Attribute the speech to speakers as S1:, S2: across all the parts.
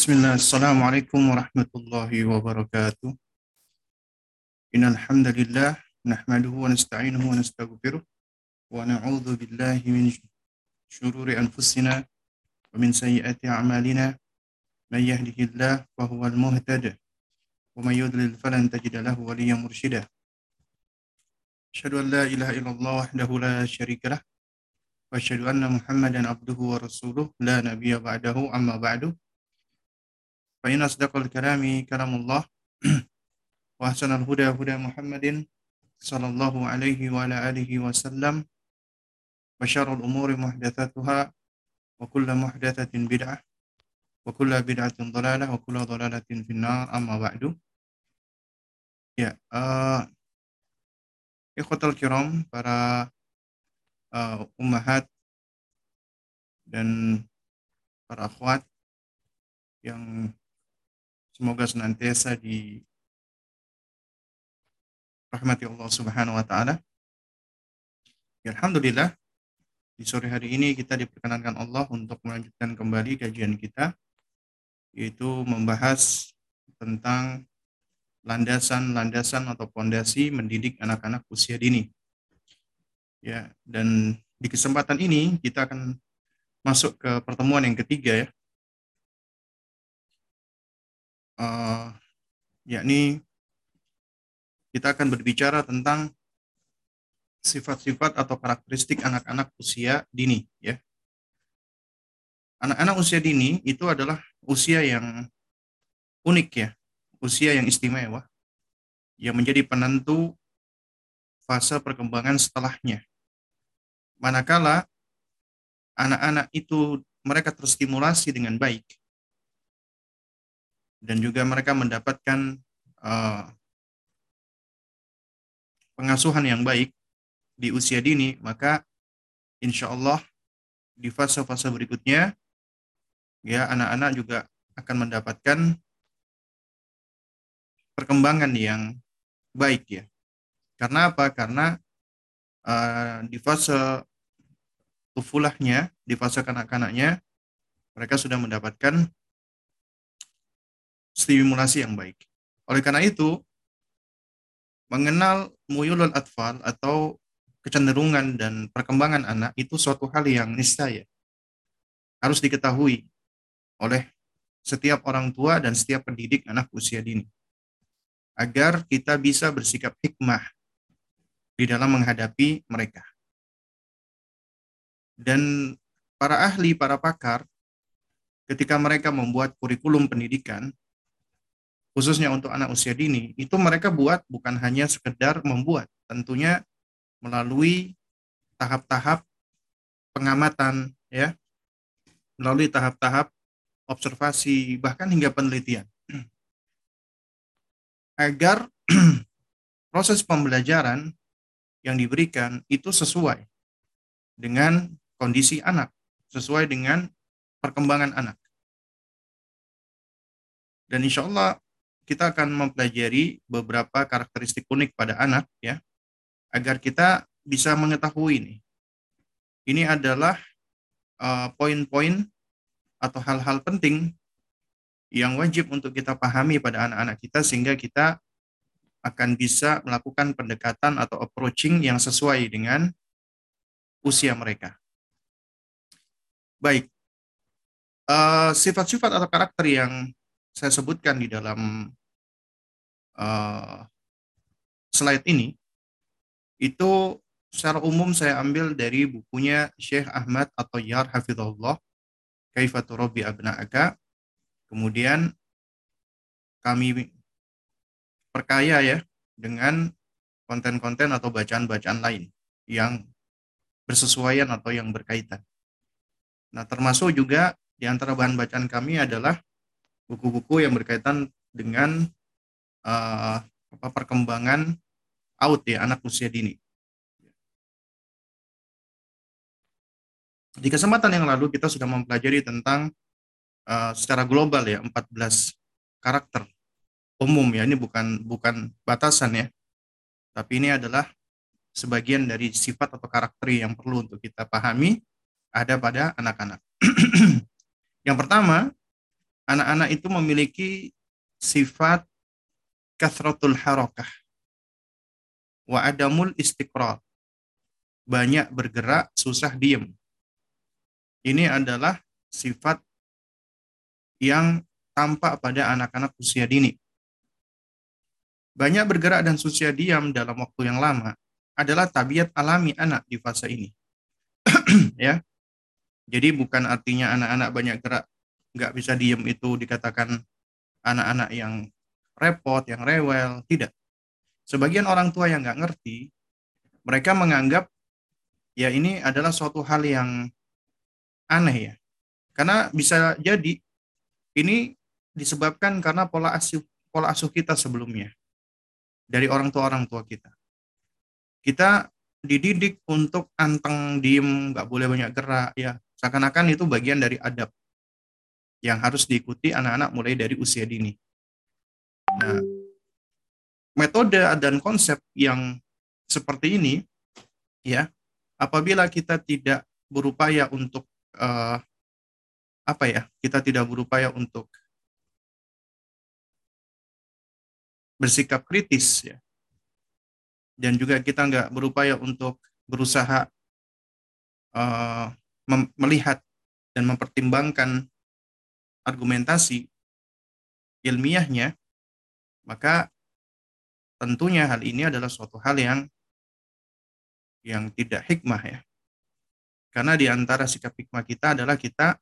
S1: بسم الله. السلام عليكم ورحمة الله وبركاته. إن الحمد لله نحمده ونستعينه ونستغفره ونعوذ بالله من شرور أنفسنا ومن سيئات أعمالنا. من يهده الله فهو المهتد ومن يضلل فلن تجد له وليا مرشدا. أشهد أن لا إله إلا الله وحده لا شريك له وأشهد أن محمدا عبده ورسوله. لا نبي بعده أما بعده فإن أصدق الكلام كلام الله وأحسن الهدى هدى محمد صلى الله عليه وعلى آله وسلم وشر الأمور محدثاتها وكل محدثة بدعة وكل بدعة ضلالة وكل ضلالة في النار. أما بعد ya uh, ikhwatal kiram para uh, ummahat dan para akhwat yang Semoga senantiasa di rahmati Allah Subhanahu wa taala. Ya, Alhamdulillah di sore hari ini kita diperkenankan Allah untuk melanjutkan kembali kajian kita yaitu membahas tentang landasan-landasan atau pondasi mendidik anak-anak usia dini. Ya, dan di kesempatan ini kita akan masuk ke pertemuan yang ketiga ya uh, yakni kita akan berbicara tentang sifat-sifat atau karakteristik anak-anak usia dini ya. Anak-anak usia dini itu adalah usia yang unik ya, usia yang istimewa yang menjadi penentu fase perkembangan setelahnya. Manakala anak-anak itu mereka terstimulasi dengan baik, dan juga mereka mendapatkan uh, pengasuhan yang baik di usia dini, maka insya Allah di fase-fase berikutnya ya anak-anak juga akan mendapatkan perkembangan yang baik ya. Karena apa? Karena uh, di fase tufulahnya, di fase kanak-kanaknya, mereka sudah mendapatkan stimulasi yang baik. Oleh karena itu, mengenal muyulul atfal atau kecenderungan dan perkembangan anak itu suatu hal yang niscaya harus diketahui oleh setiap orang tua dan setiap pendidik anak usia dini agar kita bisa bersikap hikmah di dalam menghadapi mereka. Dan para ahli, para pakar, ketika mereka membuat kurikulum pendidikan, khususnya untuk anak usia dini, itu mereka buat bukan hanya sekedar membuat, tentunya melalui tahap-tahap pengamatan ya, melalui tahap-tahap observasi bahkan hingga penelitian. Agar proses pembelajaran yang diberikan itu sesuai dengan kondisi anak, sesuai dengan perkembangan anak. Dan insya Allah kita akan mempelajari beberapa karakteristik unik pada anak ya agar kita bisa mengetahui ini. Ini adalah uh, poin-poin atau hal-hal penting yang wajib untuk kita pahami pada anak-anak kita sehingga kita akan bisa melakukan pendekatan atau approaching yang sesuai dengan usia mereka. Baik, uh, sifat-sifat uh, atau karakter yang saya sebutkan di dalam uh, slide ini itu secara umum saya ambil dari bukunya Syekh Ahmad atau Yar Hafizullah Kaifatu Rabbi Abna'aka kemudian kami perkaya ya dengan konten-konten atau bacaan-bacaan lain yang bersesuaian atau yang berkaitan. Nah, termasuk juga di antara bahan bacaan kami adalah buku-buku yang berkaitan dengan uh, perkembangan out ya anak usia dini. Di kesempatan yang lalu kita sudah mempelajari tentang uh, secara global ya 14 karakter umum ya ini bukan bukan batasan ya. Tapi ini adalah sebagian dari sifat atau karakter yang perlu untuk kita pahami ada pada anak-anak. yang pertama anak-anak itu memiliki sifat kathratul harakah wa adamul istiqrar. Banyak bergerak, susah diem. Ini adalah sifat yang tampak pada anak-anak usia dini. Banyak bergerak dan susah diam dalam waktu yang lama adalah tabiat alami anak di fase ini. ya. Jadi bukan artinya anak-anak banyak gerak nggak bisa diem itu dikatakan anak-anak yang repot, yang rewel, tidak. Sebagian orang tua yang nggak ngerti, mereka menganggap ya ini adalah suatu hal yang aneh ya. Karena bisa jadi ini disebabkan karena pola asuh pola asuh kita sebelumnya dari orang tua orang tua kita. Kita dididik untuk anteng diem, nggak boleh banyak gerak ya. Seakan-akan itu bagian dari adab yang harus diikuti anak-anak mulai dari usia dini. Nah, metode dan konsep yang seperti ini, ya, apabila kita tidak berupaya untuk uh, apa ya, kita tidak berupaya untuk bersikap kritis, ya, dan juga kita nggak berupaya untuk berusaha uh, melihat dan mempertimbangkan argumentasi ilmiahnya, maka tentunya hal ini adalah suatu hal yang yang tidak hikmah ya. Karena di antara sikap hikmah kita adalah kita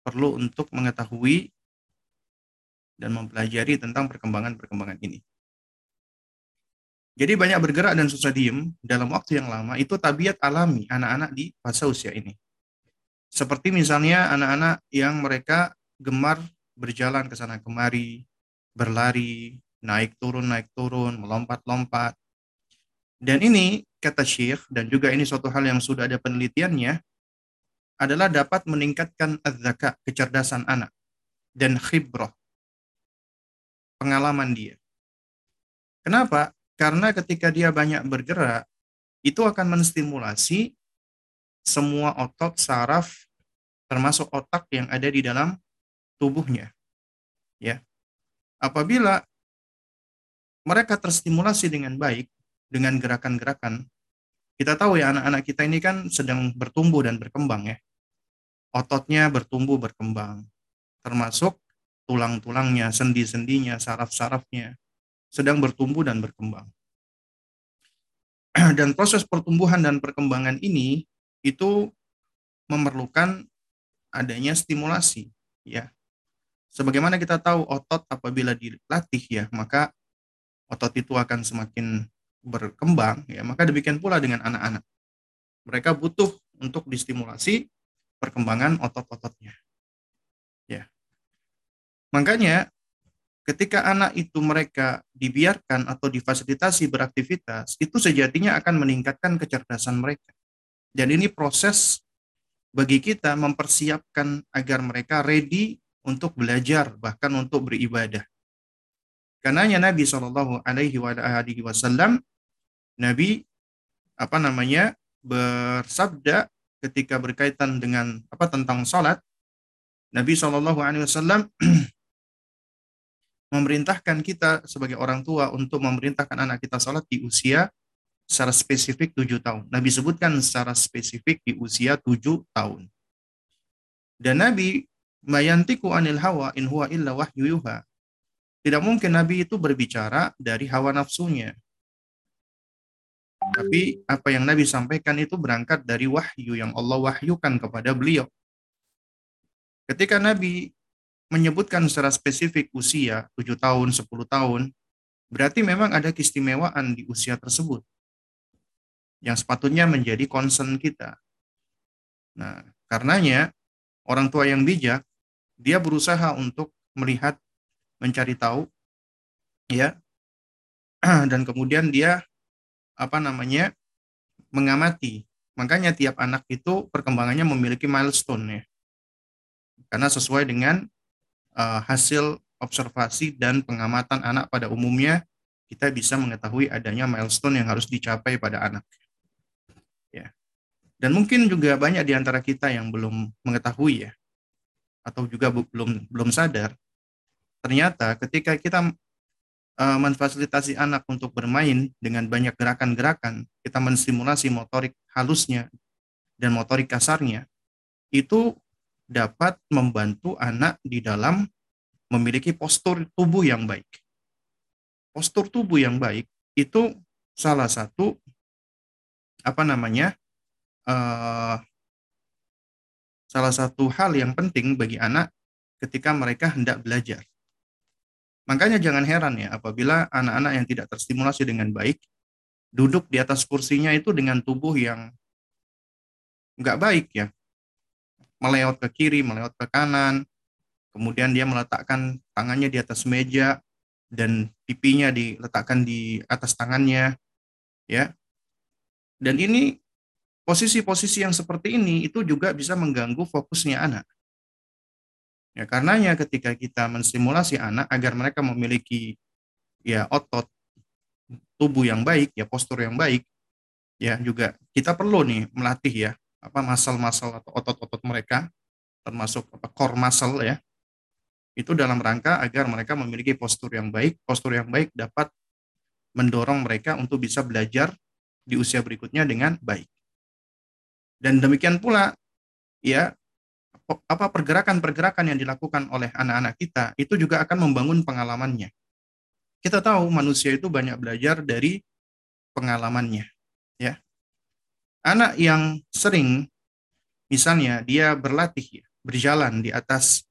S1: perlu untuk mengetahui dan mempelajari tentang perkembangan-perkembangan ini. Jadi banyak bergerak dan susah diem dalam waktu yang lama itu tabiat alami anak-anak di fase usia ini. Seperti misalnya anak-anak yang mereka gemar berjalan ke sana kemari, berlari, naik turun, naik turun, melompat-lompat. Dan ini, kata Syekh, dan juga ini suatu hal yang sudah ada penelitiannya, adalah dapat meningkatkan adzaka, kecerdasan anak, dan khibroh, pengalaman dia. Kenapa? Karena ketika dia banyak bergerak, itu akan menstimulasi semua otot saraf, termasuk otak yang ada di dalam tubuhnya. Ya. Apabila mereka terstimulasi dengan baik dengan gerakan-gerakan, kita tahu ya anak-anak kita ini kan sedang bertumbuh dan berkembang ya. Ototnya bertumbuh berkembang, termasuk tulang-tulangnya, sendi-sendinya, saraf-sarafnya sedang bertumbuh dan berkembang. Dan proses pertumbuhan dan perkembangan ini itu memerlukan adanya stimulasi ya Sebagaimana kita tahu otot apabila dilatih ya, maka otot itu akan semakin berkembang ya, maka demikian pula dengan anak-anak. Mereka butuh untuk distimulasi perkembangan otot-ototnya. Ya. Makanya ketika anak itu mereka dibiarkan atau difasilitasi beraktivitas, itu sejatinya akan meningkatkan kecerdasan mereka. Dan ini proses bagi kita mempersiapkan agar mereka ready untuk belajar bahkan untuk beribadah. Karena Nabi Shallallahu Alaihi Wasallam Nabi apa namanya bersabda ketika berkaitan dengan apa tentang salat Nabi Shallallahu Alaihi Wasallam memerintahkan kita sebagai orang tua untuk memerintahkan anak kita salat di usia secara spesifik tujuh tahun. Nabi sebutkan secara spesifik di usia tujuh tahun. Dan Nabi mayantiku anil hawa in huwa illa wahyu. Tidak mungkin Nabi itu berbicara dari hawa nafsunya. Tapi apa yang Nabi sampaikan itu berangkat dari wahyu yang Allah wahyukan kepada beliau. Ketika Nabi menyebutkan secara spesifik usia 7 tahun, 10 tahun, berarti memang ada keistimewaan di usia tersebut yang sepatutnya menjadi concern kita. Nah, karenanya orang tua yang bijak dia berusaha untuk melihat, mencari tahu, ya, dan kemudian dia apa namanya mengamati. Makanya tiap anak itu perkembangannya memiliki milestone ya, karena sesuai dengan uh, hasil observasi dan pengamatan anak pada umumnya kita bisa mengetahui adanya milestone yang harus dicapai pada anak. Ya. Dan mungkin juga banyak di antara kita yang belum mengetahui ya atau juga belum belum sadar ternyata ketika kita uh, memfasilitasi anak untuk bermain dengan banyak gerakan-gerakan, kita menstimulasi motorik halusnya dan motorik kasarnya, itu dapat membantu anak di dalam memiliki postur tubuh yang baik. Postur tubuh yang baik itu salah satu apa namanya uh, salah satu hal yang penting bagi anak ketika mereka hendak belajar. Makanya jangan heran ya apabila anak-anak yang tidak terstimulasi dengan baik duduk di atas kursinya itu dengan tubuh yang nggak baik ya, meleot ke kiri, meleot ke kanan, kemudian dia meletakkan tangannya di atas meja dan pipinya diletakkan di atas tangannya, ya. Dan ini posisi-posisi yang seperti ini itu juga bisa mengganggu fokusnya anak. Ya, karenanya ketika kita menstimulasi anak agar mereka memiliki ya otot tubuh yang baik, ya postur yang baik, ya juga kita perlu nih melatih ya apa masal-masal atau otot-otot mereka termasuk apa core muscle ya itu dalam rangka agar mereka memiliki postur yang baik postur yang baik dapat mendorong mereka untuk bisa belajar di usia berikutnya dengan baik. Dan demikian pula ya apa pergerakan-pergerakan yang dilakukan oleh anak-anak kita itu juga akan membangun pengalamannya. Kita tahu manusia itu banyak belajar dari pengalamannya ya. Anak yang sering misalnya dia berlatih berjalan di atas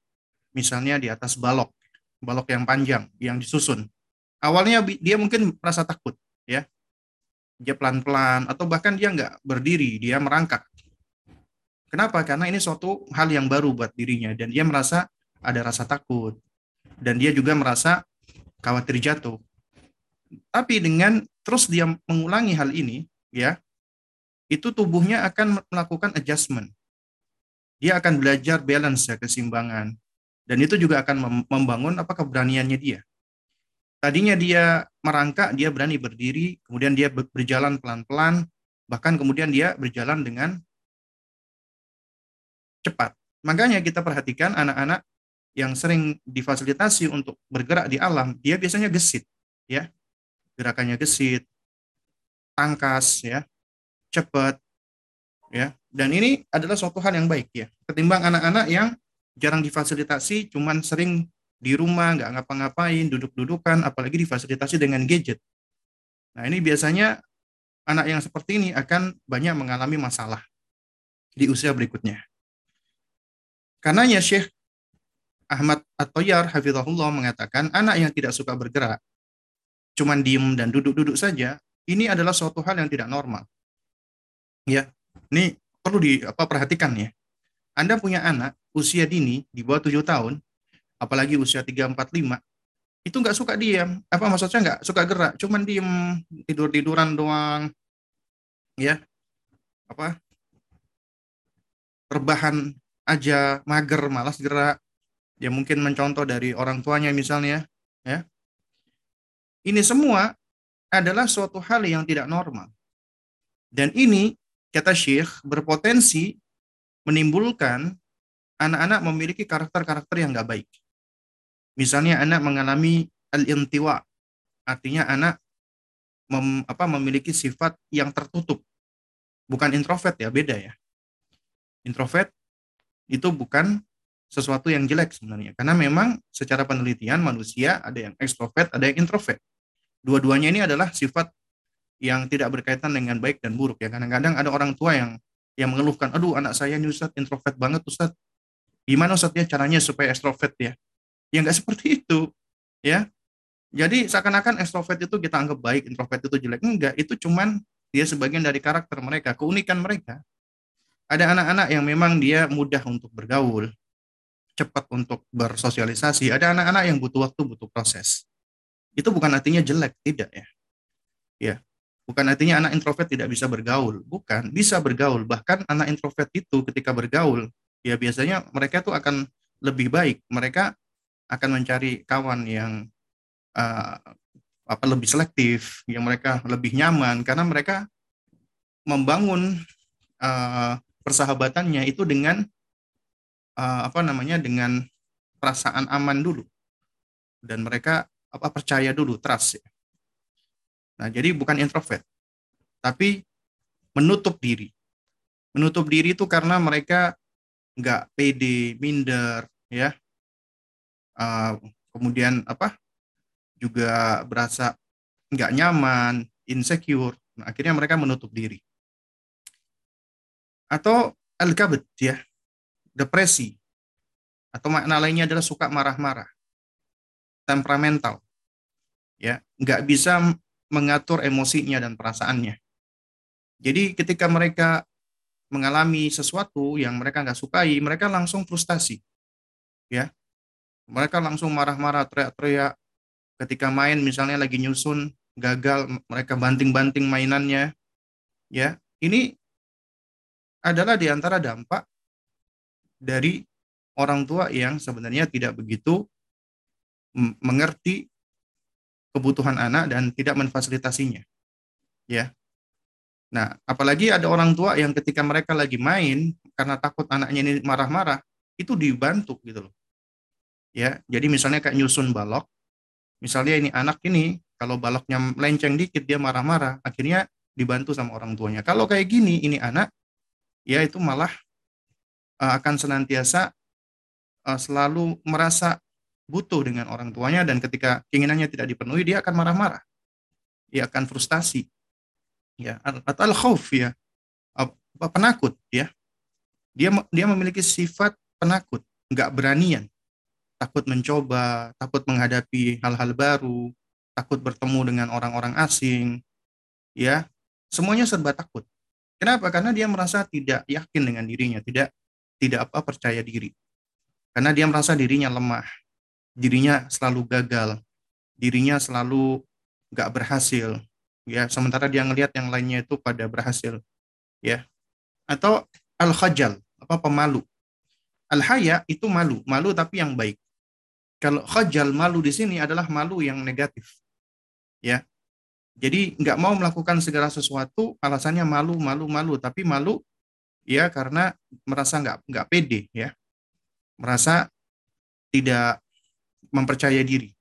S1: misalnya di atas balok balok yang panjang yang disusun. Awalnya dia mungkin merasa takut ya. Dia pelan-pelan atau bahkan dia nggak berdiri dia merangkak kenapa karena ini suatu hal yang baru buat dirinya dan dia merasa ada rasa takut dan dia juga merasa khawatir jatuh tapi dengan terus dia mengulangi hal ini ya itu tubuhnya akan melakukan adjustment. Dia akan belajar balance ya, keseimbangan. Dan itu juga akan membangun apa keberaniannya dia. Tadinya dia merangkak, dia berani berdiri, kemudian dia berjalan pelan-pelan, bahkan kemudian dia berjalan dengan cepat. Makanya kita perhatikan anak-anak yang sering difasilitasi untuk bergerak di alam, dia biasanya gesit, ya. Gerakannya gesit, tangkas, ya cepat ya dan ini adalah suatu hal yang baik ya ketimbang anak-anak yang jarang difasilitasi cuman sering di rumah nggak ngapa-ngapain duduk-dudukan apalagi difasilitasi dengan gadget nah ini biasanya anak yang seperti ini akan banyak mengalami masalah di usia berikutnya karenanya Syekh Ahmad At-Toyar Hafizahullah mengatakan anak yang tidak suka bergerak cuman diem dan duduk-duduk saja ini adalah suatu hal yang tidak normal. Ya ini perlu di apa perhatikan ya. Anda punya anak usia dini di bawah tujuh tahun apalagi usia tiga empat lima itu nggak suka diam apa maksudnya nggak suka gerak? Cuman diem tidur tiduran doang. Ya apa terbahan aja mager malas gerak ya mungkin mencontoh dari orang tuanya misalnya ya ini semua adalah suatu hal yang tidak normal dan ini kata Syekh, berpotensi menimbulkan anak-anak memiliki karakter-karakter yang nggak baik. Misalnya anak mengalami al-intiwa, artinya anak mem, apa, memiliki sifat yang tertutup. Bukan introvert ya, beda ya. Introvert itu bukan sesuatu yang jelek sebenarnya. Karena memang secara penelitian manusia ada yang ekstrovert, ada yang introvert. Dua-duanya ini adalah sifat yang tidak berkaitan dengan baik dan buruk ya. Kadang-kadang ada orang tua yang yang mengeluhkan, aduh anak saya ini Ustaz introvert banget Ustaz. Gimana Ustaz ya caranya supaya extrovert ya? Ya nggak seperti itu ya. Jadi seakan-akan extrovert itu kita anggap baik, introvert itu jelek. Enggak, itu cuman dia sebagian dari karakter mereka, keunikan mereka. Ada anak-anak yang memang dia mudah untuk bergaul, cepat untuk bersosialisasi. Ada anak-anak yang butuh waktu, butuh proses. Itu bukan artinya jelek, tidak ya. Ya, Bukan artinya anak introvert tidak bisa bergaul, bukan, bisa bergaul. Bahkan anak introvert itu ketika bergaul, ya biasanya mereka tuh akan lebih baik. Mereka akan mencari kawan yang uh, apa lebih selektif, yang mereka lebih nyaman karena mereka membangun uh, persahabatannya itu dengan uh, apa namanya dengan perasaan aman dulu. dan mereka apa percaya dulu trust ya. Nah, jadi bukan introvert, tapi menutup diri. Menutup diri itu karena mereka nggak pede, minder, ya. Uh, kemudian apa? Juga berasa nggak nyaman, insecure. Nah, akhirnya mereka menutup diri. Atau al-kabet ya, depresi. Atau makna lainnya adalah suka marah-marah, temperamental. Ya, nggak bisa mengatur emosinya dan perasaannya. Jadi ketika mereka mengalami sesuatu yang mereka nggak sukai, mereka langsung frustasi. Ya, mereka langsung marah-marah, teriak-teriak. Ketika main misalnya lagi nyusun, gagal, mereka banting-banting mainannya. Ya, ini adalah di antara dampak dari orang tua yang sebenarnya tidak begitu mengerti kebutuhan anak dan tidak memfasilitasinya. Ya. Nah, apalagi ada orang tua yang ketika mereka lagi main karena takut anaknya ini marah-marah, itu dibantu gitu loh. Ya, jadi misalnya kayak nyusun balok, misalnya ini anak ini kalau baloknya melenceng dikit dia marah-marah, akhirnya dibantu sama orang tuanya. Kalau kayak gini, ini anak ya itu malah uh, akan senantiasa uh, selalu merasa butuh dengan orang tuanya dan ketika keinginannya tidak dipenuhi dia akan marah-marah. Dia akan frustasi. Ya, atau al-khauf ya. penakut ya. Dia dia memiliki sifat penakut, enggak beranian. Takut mencoba, takut menghadapi hal-hal baru, takut bertemu dengan orang-orang asing. Ya, semuanya serba takut. Kenapa? Karena dia merasa tidak yakin dengan dirinya, tidak tidak apa percaya diri. Karena dia merasa dirinya lemah, dirinya selalu gagal, dirinya selalu nggak berhasil, ya. Sementara dia ngelihat yang lainnya itu pada berhasil, ya. Atau al khajal apa pemalu. Al haya itu malu, malu tapi yang baik. Kalau khajal malu di sini adalah malu yang negatif, ya. Jadi nggak mau melakukan segala sesuatu alasannya malu, malu, malu, tapi malu ya karena merasa nggak nggak pede ya, merasa tidak mempercaya diri.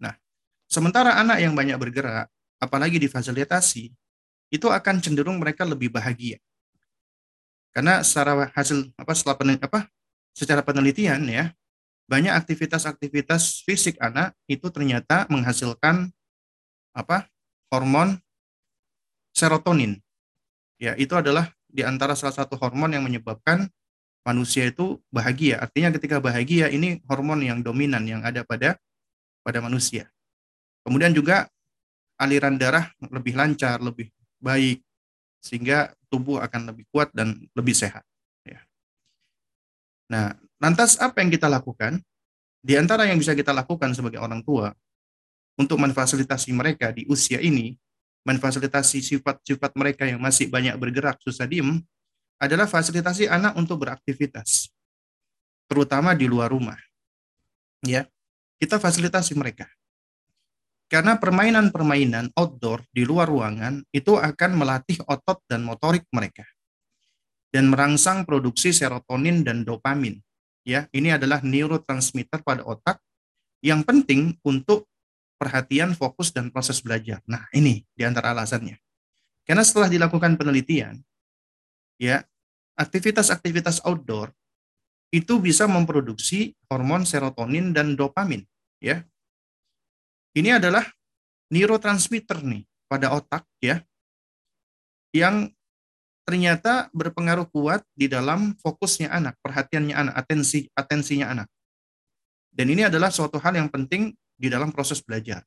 S1: Nah, sementara anak yang banyak bergerak, apalagi difasilitasi, itu akan cenderung mereka lebih bahagia. Karena secara hasil apa setelah pen, apa secara penelitian ya, banyak aktivitas-aktivitas fisik anak itu ternyata menghasilkan apa? Hormon serotonin. Ya, itu adalah di antara salah satu hormon yang menyebabkan manusia itu bahagia. Artinya ketika bahagia ini hormon yang dominan yang ada pada pada manusia. Kemudian juga aliran darah lebih lancar, lebih baik sehingga tubuh akan lebih kuat dan lebih sehat. Ya. Nah, lantas apa yang kita lakukan? Di antara yang bisa kita lakukan sebagai orang tua untuk memfasilitasi mereka di usia ini, memfasilitasi sifat-sifat mereka yang masih banyak bergerak, susah diem, adalah fasilitasi anak untuk beraktivitas, terutama di luar rumah. Ya, kita fasilitasi mereka. Karena permainan-permainan outdoor di luar ruangan itu akan melatih otot dan motorik mereka dan merangsang produksi serotonin dan dopamin. Ya, ini adalah neurotransmitter pada otak yang penting untuk perhatian, fokus dan proses belajar. Nah, ini di antara alasannya. Karena setelah dilakukan penelitian, ya, aktivitas-aktivitas outdoor itu bisa memproduksi hormon serotonin dan dopamin, ya. Ini adalah neurotransmitter nih pada otak ya yang ternyata berpengaruh kuat di dalam fokusnya anak, perhatiannya anak, atensi atensinya anak. Dan ini adalah suatu hal yang penting di dalam proses belajar.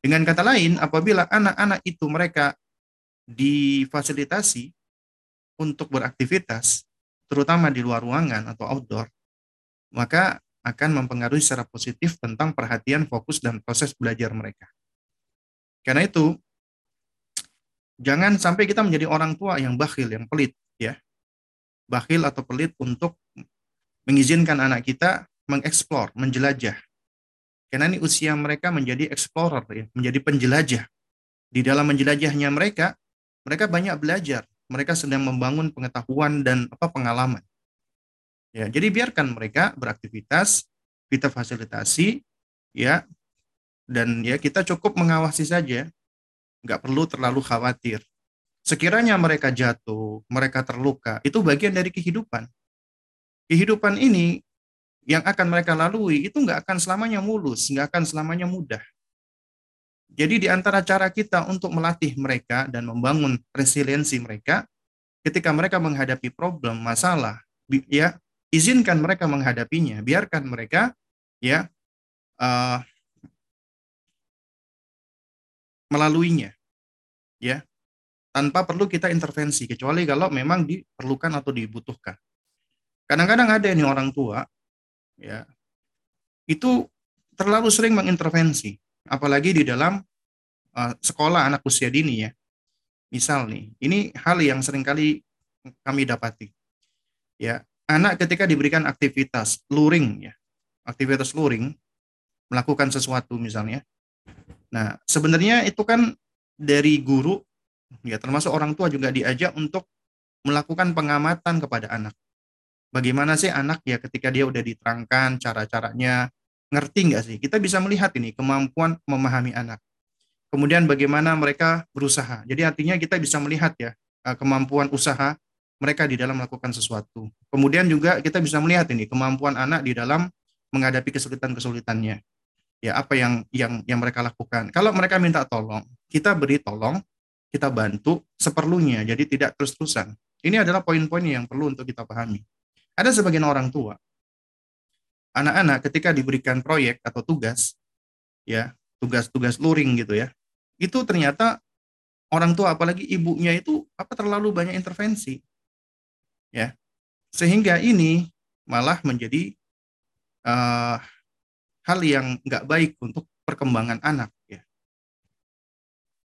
S1: Dengan kata lain, apabila anak-anak itu mereka difasilitasi untuk beraktivitas, terutama di luar ruangan atau outdoor, maka akan mempengaruhi secara positif tentang perhatian, fokus, dan proses belajar mereka. Karena itu, jangan sampai kita menjadi orang tua yang bakhil, yang pelit, ya. Bakhil atau pelit untuk mengizinkan anak kita mengeksplor, menjelajah. Karena ini usia mereka menjadi explorer, ya, menjadi penjelajah. Di dalam menjelajahnya mereka, mereka banyak belajar, mereka sedang membangun pengetahuan dan apa pengalaman. Ya, jadi biarkan mereka beraktivitas, kita fasilitasi, ya dan ya kita cukup mengawasi saja nggak perlu terlalu khawatir sekiranya mereka jatuh mereka terluka itu bagian dari kehidupan kehidupan ini yang akan mereka lalui itu nggak akan selamanya mulus nggak akan selamanya mudah. Jadi di antara cara kita untuk melatih mereka dan membangun resiliensi mereka ketika mereka menghadapi problem, masalah, ya izinkan mereka menghadapinya, biarkan mereka ya uh, melaluinya, ya. Tanpa perlu kita intervensi kecuali kalau memang diperlukan atau dibutuhkan. Kadang-kadang ada ini orang tua, ya itu terlalu sering mengintervensi apalagi di dalam uh, sekolah anak usia dini ya. Misal nih, ini hal yang sering kali kami dapati. Ya, anak ketika diberikan aktivitas luring ya, aktivitas luring melakukan sesuatu misalnya. Nah, sebenarnya itu kan dari guru ya termasuk orang tua juga diajak untuk melakukan pengamatan kepada anak. Bagaimana sih anak ya ketika dia udah diterangkan cara-caranya, ngerti nggak sih? Kita bisa melihat ini kemampuan memahami anak. Kemudian bagaimana mereka berusaha. Jadi artinya kita bisa melihat ya eh, kemampuan usaha mereka di dalam melakukan sesuatu. Kemudian juga kita bisa melihat ini kemampuan anak di dalam menghadapi kesulitan-kesulitannya. Ya, apa yang yang yang mereka lakukan. Kalau mereka minta tolong, kita beri tolong, kita bantu seperlunya. Jadi tidak terus-terusan. Ini adalah poin-poin yang perlu untuk kita pahami. Ada sebagian orang tua anak-anak ketika diberikan proyek atau tugas, ya tugas-tugas luring gitu ya, itu ternyata orang tua apalagi ibunya itu apa terlalu banyak intervensi, ya sehingga ini malah menjadi uh, hal yang nggak baik untuk perkembangan anak ya.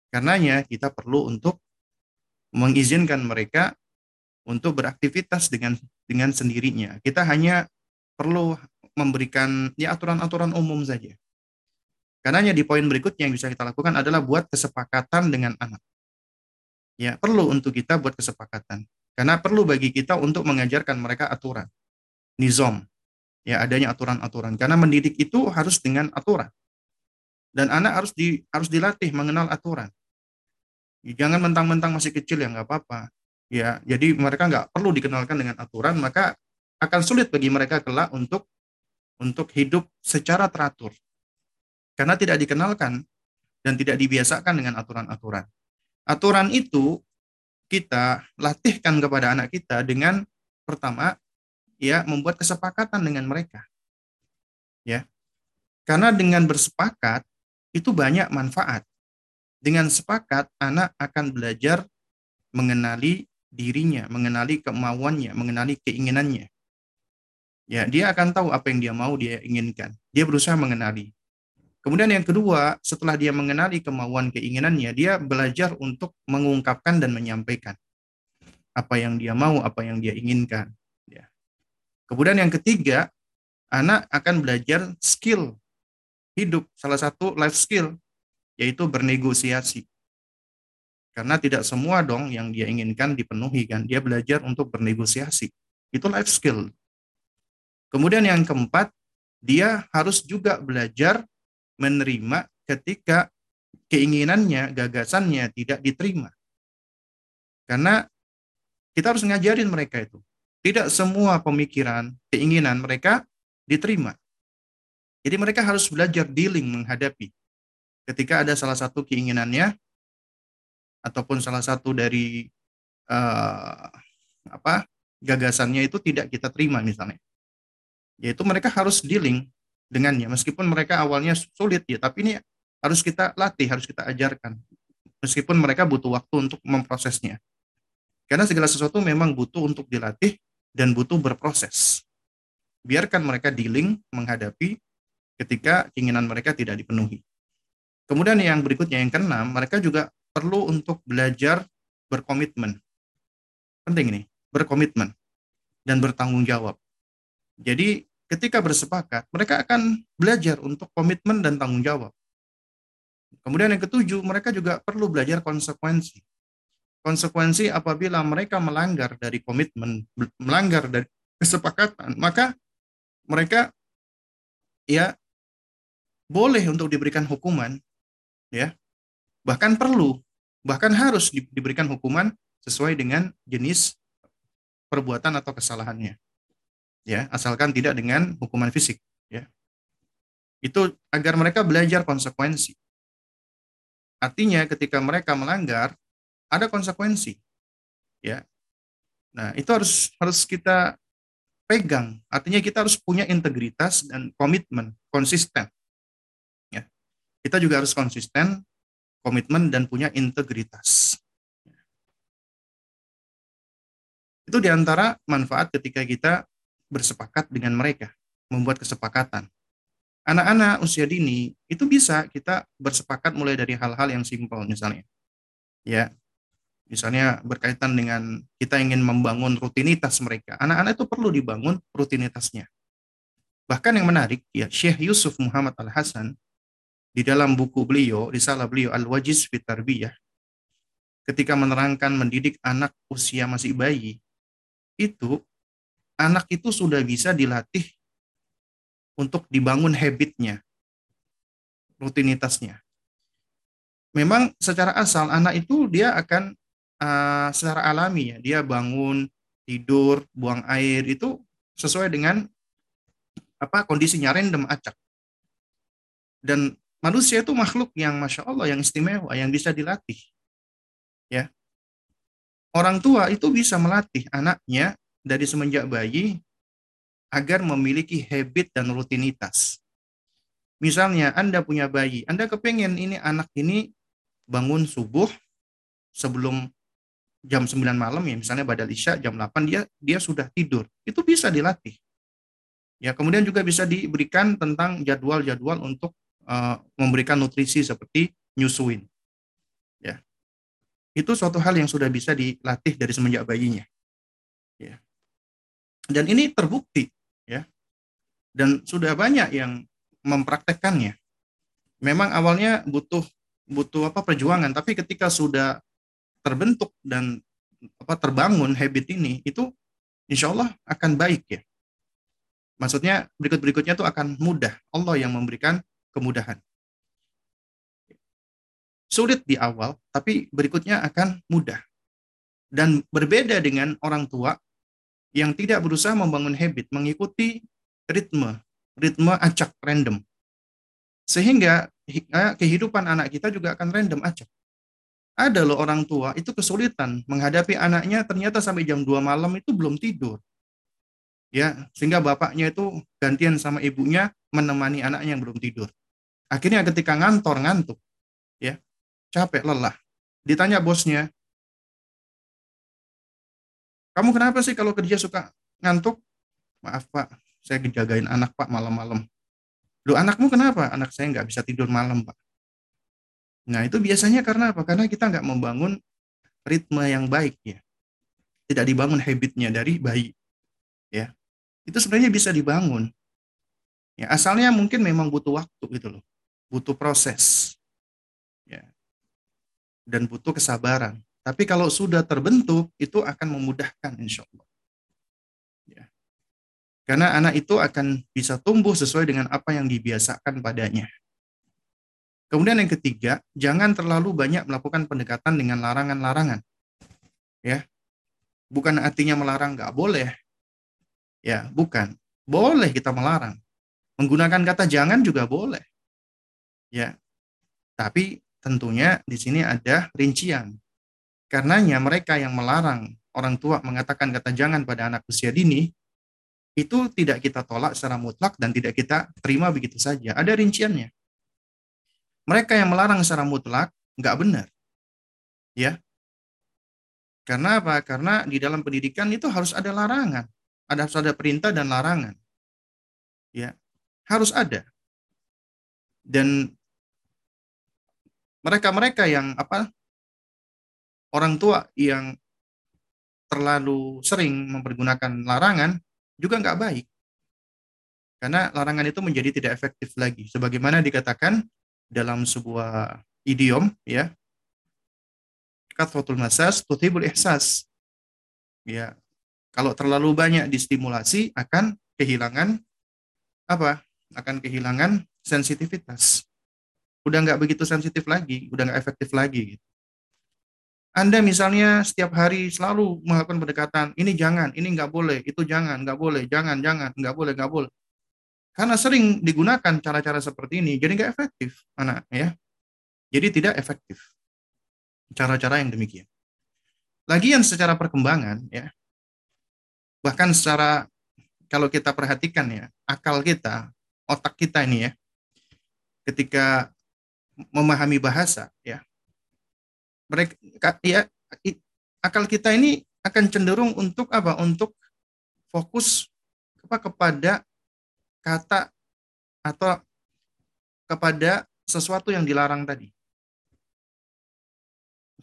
S1: Karenanya kita perlu untuk mengizinkan mereka untuk beraktivitas dengan dengan sendirinya. Kita hanya perlu memberikan ya aturan-aturan umum saja. Karena di poin berikutnya yang bisa kita lakukan adalah buat kesepakatan dengan anak. Ya, perlu untuk kita buat kesepakatan. Karena perlu bagi kita untuk mengajarkan mereka aturan. Nizom. Ya, adanya aturan-aturan. Karena mendidik itu harus dengan aturan. Dan anak harus di harus dilatih mengenal aturan. Jangan mentang-mentang masih kecil ya nggak apa-apa. Ya, jadi mereka nggak perlu dikenalkan dengan aturan, maka akan sulit bagi mereka kelak untuk untuk hidup secara teratur. Karena tidak dikenalkan dan tidak dibiasakan dengan aturan-aturan. Aturan itu kita latihkan kepada anak kita dengan pertama ya membuat kesepakatan dengan mereka. Ya. Karena dengan bersepakat itu banyak manfaat. Dengan sepakat anak akan belajar mengenali dirinya, mengenali kemauannya, mengenali keinginannya. Ya, dia akan tahu apa yang dia mau, dia inginkan. Dia berusaha mengenali. Kemudian yang kedua, setelah dia mengenali kemauan keinginannya, dia belajar untuk mengungkapkan dan menyampaikan apa yang dia mau, apa yang dia inginkan. Ya. Kemudian yang ketiga, anak akan belajar skill hidup, salah satu life skill, yaitu bernegosiasi. Karena tidak semua dong yang dia inginkan dipenuhi kan. Dia belajar untuk bernegosiasi. Itu life skill. Kemudian yang keempat, dia harus juga belajar menerima ketika keinginannya, gagasannya tidak diterima. Karena kita harus ngajarin mereka itu. Tidak semua pemikiran, keinginan mereka diterima. Jadi mereka harus belajar dealing menghadapi. Ketika ada salah satu keinginannya ataupun salah satu dari uh, apa gagasannya itu tidak kita terima misalnya. Yaitu mereka harus dealing dengannya. Meskipun mereka awalnya sulit ya tapi ini harus kita latih harus kita ajarkan. Meskipun mereka butuh waktu untuk memprosesnya. Karena segala sesuatu memang butuh untuk dilatih dan butuh berproses. Biarkan mereka dealing menghadapi ketika keinginan mereka tidak dipenuhi. Kemudian yang berikutnya yang keenam mereka juga perlu untuk belajar berkomitmen penting ini berkomitmen dan bertanggung jawab jadi ketika bersepakat, mereka akan belajar untuk komitmen dan tanggung jawab. Kemudian yang ketujuh, mereka juga perlu belajar konsekuensi. Konsekuensi apabila mereka melanggar dari komitmen, melanggar dari kesepakatan, maka mereka ya boleh untuk diberikan hukuman, ya, bahkan perlu, bahkan harus diberikan hukuman sesuai dengan jenis perbuatan atau kesalahannya. Ya, asalkan tidak dengan hukuman fisik, ya. Itu agar mereka belajar konsekuensi. Artinya ketika mereka melanggar ada konsekuensi. Ya. Nah, itu harus harus kita pegang. Artinya kita harus punya integritas dan komitmen, konsisten. Ya. Kita juga harus konsisten, komitmen dan punya integritas. Itu di antara manfaat ketika kita bersepakat dengan mereka, membuat kesepakatan. Anak-anak usia dini itu bisa kita bersepakat mulai dari hal-hal yang simpel misalnya. Ya. Misalnya berkaitan dengan kita ingin membangun rutinitas mereka. Anak-anak itu perlu dibangun rutinitasnya. Bahkan yang menarik ya Syekh Yusuf Muhammad Al-Hasan di dalam buku beliau, risalah beliau Al-Wajiz fit Tarbiyah ketika menerangkan mendidik anak usia masih bayi itu anak itu sudah bisa dilatih untuk dibangun habitnya, rutinitasnya. Memang secara asal anak itu dia akan uh, secara alami ya, dia bangun, tidur, buang air itu sesuai dengan apa kondisinya random acak. Dan manusia itu makhluk yang masya Allah yang istimewa, yang bisa dilatih. Ya, Orang tua itu bisa melatih anaknya dari semenjak bayi agar memiliki habit dan rutinitas. Misalnya Anda punya bayi, Anda kepengen ini anak ini bangun subuh sebelum jam 9 malam ya, misalnya badal isya jam 8 dia dia sudah tidur. Itu bisa dilatih. Ya, kemudian juga bisa diberikan tentang jadwal-jadwal untuk uh, memberikan nutrisi seperti nyusuin itu suatu hal yang sudah bisa dilatih dari semenjak bayinya. Ya. Dan ini terbukti, ya. Dan sudah banyak yang mempraktekkannya. Memang awalnya butuh butuh apa perjuangan, tapi ketika sudah terbentuk dan apa terbangun habit ini, itu insya Allah akan baik ya. Maksudnya berikut-berikutnya itu akan mudah. Allah yang memberikan kemudahan sulit di awal, tapi berikutnya akan mudah. Dan berbeda dengan orang tua yang tidak berusaha membangun habit, mengikuti ritme, ritme acak random. Sehingga eh, kehidupan anak kita juga akan random acak. Ada loh orang tua itu kesulitan menghadapi anaknya ternyata sampai jam 2 malam itu belum tidur. Ya, sehingga bapaknya itu gantian sama ibunya menemani anaknya yang belum tidur. Akhirnya ketika ngantor ngantuk, ya capek, lelah. Ditanya bosnya, kamu kenapa sih kalau kerja suka ngantuk? Maaf pak, saya ngejagain anak pak malam-malam. Lu anakmu kenapa? Anak saya nggak bisa tidur malam pak. Nah itu biasanya karena apa? Karena kita nggak membangun ritme yang baik ya. Tidak dibangun habitnya dari bayi. Ya, itu sebenarnya bisa dibangun. Ya, asalnya mungkin memang butuh waktu gitu loh, butuh proses dan butuh kesabaran. Tapi kalau sudah terbentuk, itu akan memudahkan insya Allah. Ya. Karena anak itu akan bisa tumbuh sesuai dengan apa yang dibiasakan padanya. Kemudian yang ketiga, jangan terlalu banyak melakukan pendekatan dengan larangan-larangan. Ya, bukan artinya melarang nggak boleh. Ya, bukan. Boleh kita melarang. Menggunakan kata jangan juga boleh. Ya, tapi tentunya di sini ada rincian. Karenanya mereka yang melarang orang tua mengatakan kata jangan pada anak usia dini, itu tidak kita tolak secara mutlak dan tidak kita terima begitu saja. Ada rinciannya. Mereka yang melarang secara mutlak nggak benar. Ya. Karena apa? Karena di dalam pendidikan itu harus ada larangan. Ada harus ada perintah dan larangan. Ya. Harus ada. Dan mereka-mereka yang apa orang tua yang terlalu sering mempergunakan larangan juga nggak baik. Karena larangan itu menjadi tidak efektif lagi. Sebagaimana dikatakan dalam sebuah idiom, ya, kathratul masas tutibul ihsas. Ya, kalau terlalu banyak distimulasi akan kehilangan apa? Akan kehilangan sensitivitas. Udah nggak begitu sensitif lagi, udah nggak efektif lagi. Gitu. Anda misalnya setiap hari selalu melakukan pendekatan, ini jangan, ini nggak boleh, itu jangan, nggak boleh, jangan, jangan, nggak boleh, nggak boleh. Karena sering digunakan cara-cara seperti ini, jadi nggak efektif, anak ya. Jadi tidak efektif cara-cara yang demikian. Lagian secara perkembangan ya, bahkan secara kalau kita perhatikan ya, akal kita, otak kita ini ya, ketika memahami bahasa ya, mereka ya akal kita ini akan cenderung untuk apa? Untuk fokus apa kepada kata atau kepada sesuatu yang dilarang tadi.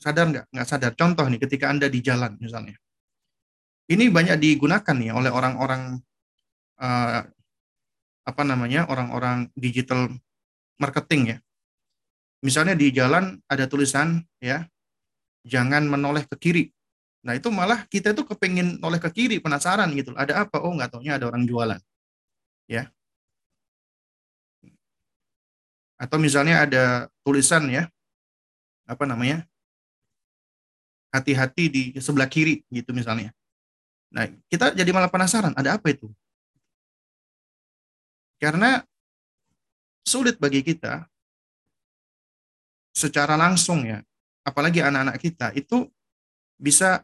S1: Sadar nggak? Nggak sadar. Contoh nih, ketika Anda di jalan misalnya. Ini banyak digunakan nih oleh orang-orang uh, apa namanya orang-orang digital marketing ya. Misalnya di jalan ada tulisan ya, jangan menoleh ke kiri. Nah itu malah kita itu kepingin noleh ke kiri, penasaran gitu. Ada apa? Oh nggak taunya ada orang jualan. Ya. Atau misalnya ada tulisan ya, apa namanya? Hati-hati di sebelah kiri gitu misalnya. Nah kita jadi malah penasaran, ada apa itu? Karena sulit bagi kita secara langsung ya, apalagi anak-anak kita itu bisa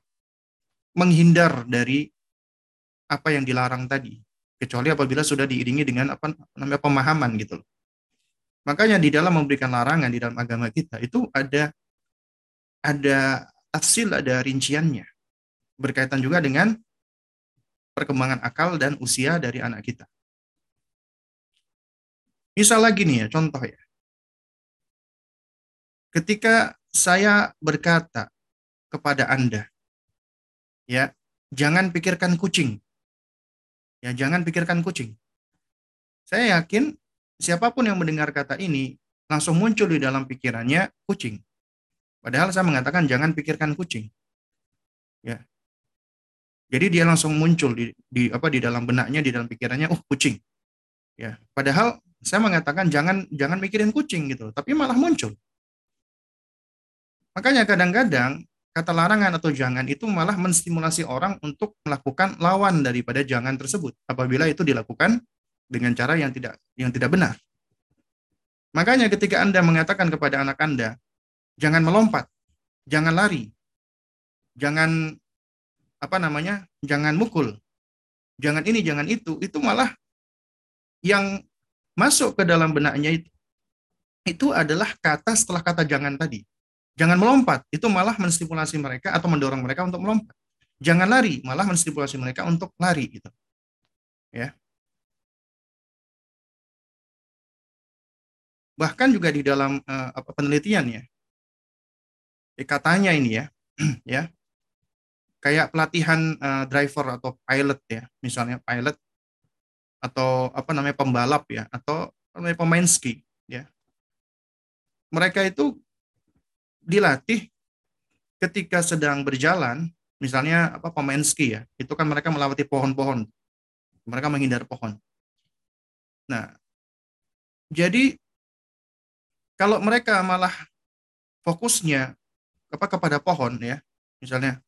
S1: menghindar dari apa yang dilarang tadi, kecuali apabila sudah diiringi dengan apa namanya pemahaman gitu Makanya di dalam memberikan larangan di dalam agama kita itu ada ada tafsir, ada rinciannya. Berkaitan juga dengan perkembangan akal dan usia dari anak kita. Misal lagi nih ya, contoh ya. Ketika saya berkata kepada Anda, ya, jangan pikirkan kucing. Ya, jangan pikirkan kucing. Saya yakin siapa pun yang mendengar kata ini langsung muncul di dalam pikirannya kucing. Padahal saya mengatakan jangan pikirkan kucing. Ya. Jadi dia langsung muncul di, di apa di dalam benaknya di dalam pikirannya, oh kucing. Ya. Padahal saya mengatakan jangan jangan mikirin kucing gitu, tapi malah muncul. Makanya kadang-kadang kata larangan atau jangan itu malah menstimulasi orang untuk melakukan lawan daripada jangan tersebut apabila itu dilakukan dengan cara yang tidak yang tidak benar. Makanya ketika Anda mengatakan kepada anak Anda, jangan melompat, jangan lari, jangan apa namanya? jangan mukul, jangan ini, jangan itu, itu malah yang masuk ke dalam benaknya itu itu adalah kata setelah kata jangan tadi. Jangan melompat, itu malah menstimulasi mereka atau mendorong mereka untuk melompat. Jangan lari, malah menstimulasi mereka untuk lari gitu. Ya. Bahkan juga di dalam uh, penelitian ya. Eh, katanya ini ya, ya. Kayak pelatihan uh, driver atau pilot ya, misalnya pilot atau apa namanya pembalap ya, atau pemain ski ya. Mereka itu dilatih ketika sedang berjalan, misalnya apa pemain ski ya, itu kan mereka melewati pohon-pohon, mereka menghindar pohon. Nah, jadi kalau mereka malah fokusnya apa kepada pohon ya, misalnya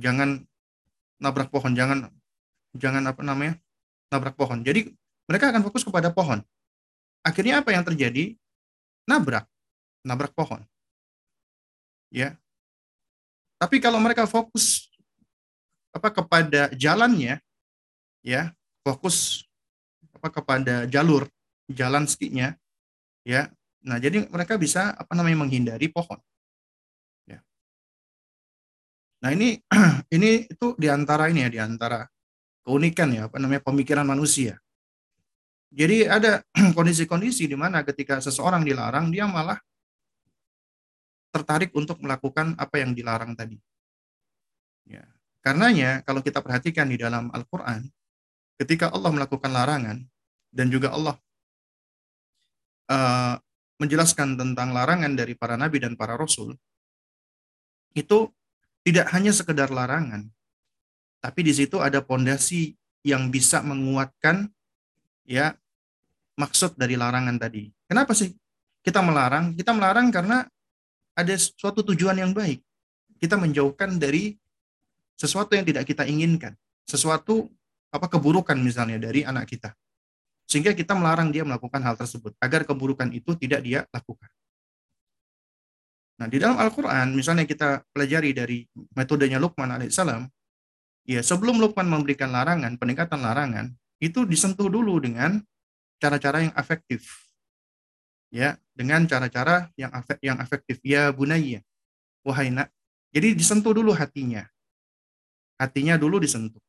S1: jangan nabrak pohon, jangan jangan apa namanya nabrak pohon. Jadi mereka akan fokus kepada pohon. Akhirnya apa yang terjadi? Nabrak nabrak pohon. Ya. Tapi kalau mereka fokus apa kepada jalannya ya, fokus apa kepada jalur jalan skinya ya. Nah, jadi mereka bisa apa namanya menghindari pohon. Ya. Nah, ini ini itu di antara ini ya, di antara keunikan ya, apa namanya pemikiran manusia. Jadi ada kondisi-kondisi di mana ketika seseorang dilarang dia malah tertarik untuk melakukan apa yang dilarang tadi. Ya. Karenanya kalau kita perhatikan di dalam Al-Quran, ketika Allah melakukan larangan dan juga Allah uh, menjelaskan tentang larangan dari para nabi dan para rasul, itu tidak hanya sekedar larangan, tapi di situ ada pondasi yang bisa menguatkan ya maksud dari larangan tadi. Kenapa sih kita melarang? Kita melarang karena ada suatu tujuan yang baik. Kita menjauhkan dari sesuatu yang tidak kita inginkan, sesuatu apa keburukan misalnya dari anak kita. Sehingga kita melarang dia melakukan hal tersebut agar keburukan itu tidak dia lakukan. Nah, di dalam Al-Qur'an misalnya kita pelajari dari metodenya Luqman alaihissalam, ya sebelum Luqman memberikan larangan, peningkatan larangan, itu disentuh dulu dengan cara-cara yang efektif. Ya, dengan cara-cara yang yang efektif. Ya bunayya, wahai nak. Jadi disentuh dulu hatinya. Hatinya dulu disentuh.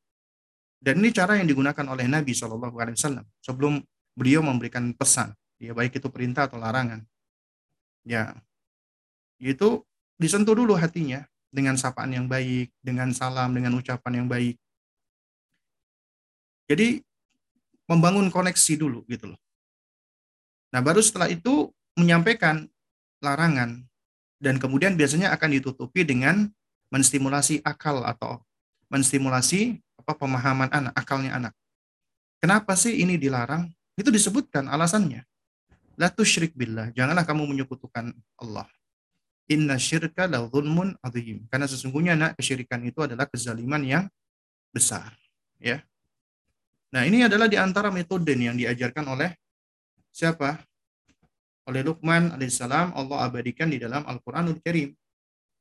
S1: Dan ini cara yang digunakan oleh Nabi Wasallam sebelum beliau memberikan pesan, ya baik itu perintah atau larangan. Ya, itu disentuh dulu hatinya dengan sapaan yang baik, dengan salam, dengan ucapan yang baik. Jadi membangun koneksi dulu gitu loh. Nah, baru setelah itu menyampaikan larangan dan kemudian biasanya akan ditutupi dengan menstimulasi akal atau menstimulasi apa pemahaman anak, akalnya anak. Kenapa sih ini dilarang? Itu disebutkan alasannya. La tusyrik billah, janganlah kamu menyekutukan Allah. Inna syirka la zulmun azim. Karena sesungguhnya anak kesyirikan itu adalah kezaliman yang besar, ya. Nah, ini adalah di antara metode yang diajarkan oleh siapa? Oleh Luqman alaihissalam Allah abadikan di dalam Al-Qur'anul Karim.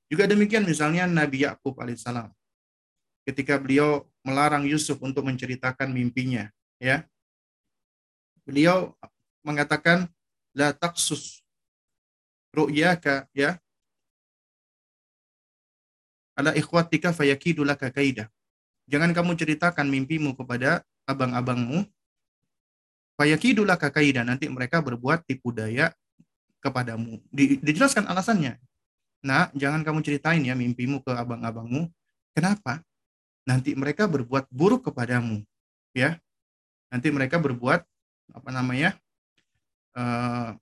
S1: Juga demikian misalnya Nabi Yakub alaihissalam. Ketika beliau melarang Yusuf untuk menceritakan mimpinya, ya. Beliau mengatakan la taksus ru'yaka ya ala ikhwatika fayakidu laka kaida. Jangan kamu ceritakan mimpimu kepada abang-abangmu fayakidulah kakaida nanti mereka berbuat tipu daya kepadamu. Di, dijelaskan alasannya. Nah, jangan kamu ceritain ya mimpimu ke abang-abangmu. Kenapa? Nanti mereka berbuat buruk kepadamu, ya. Nanti mereka berbuat apa namanya? Uh,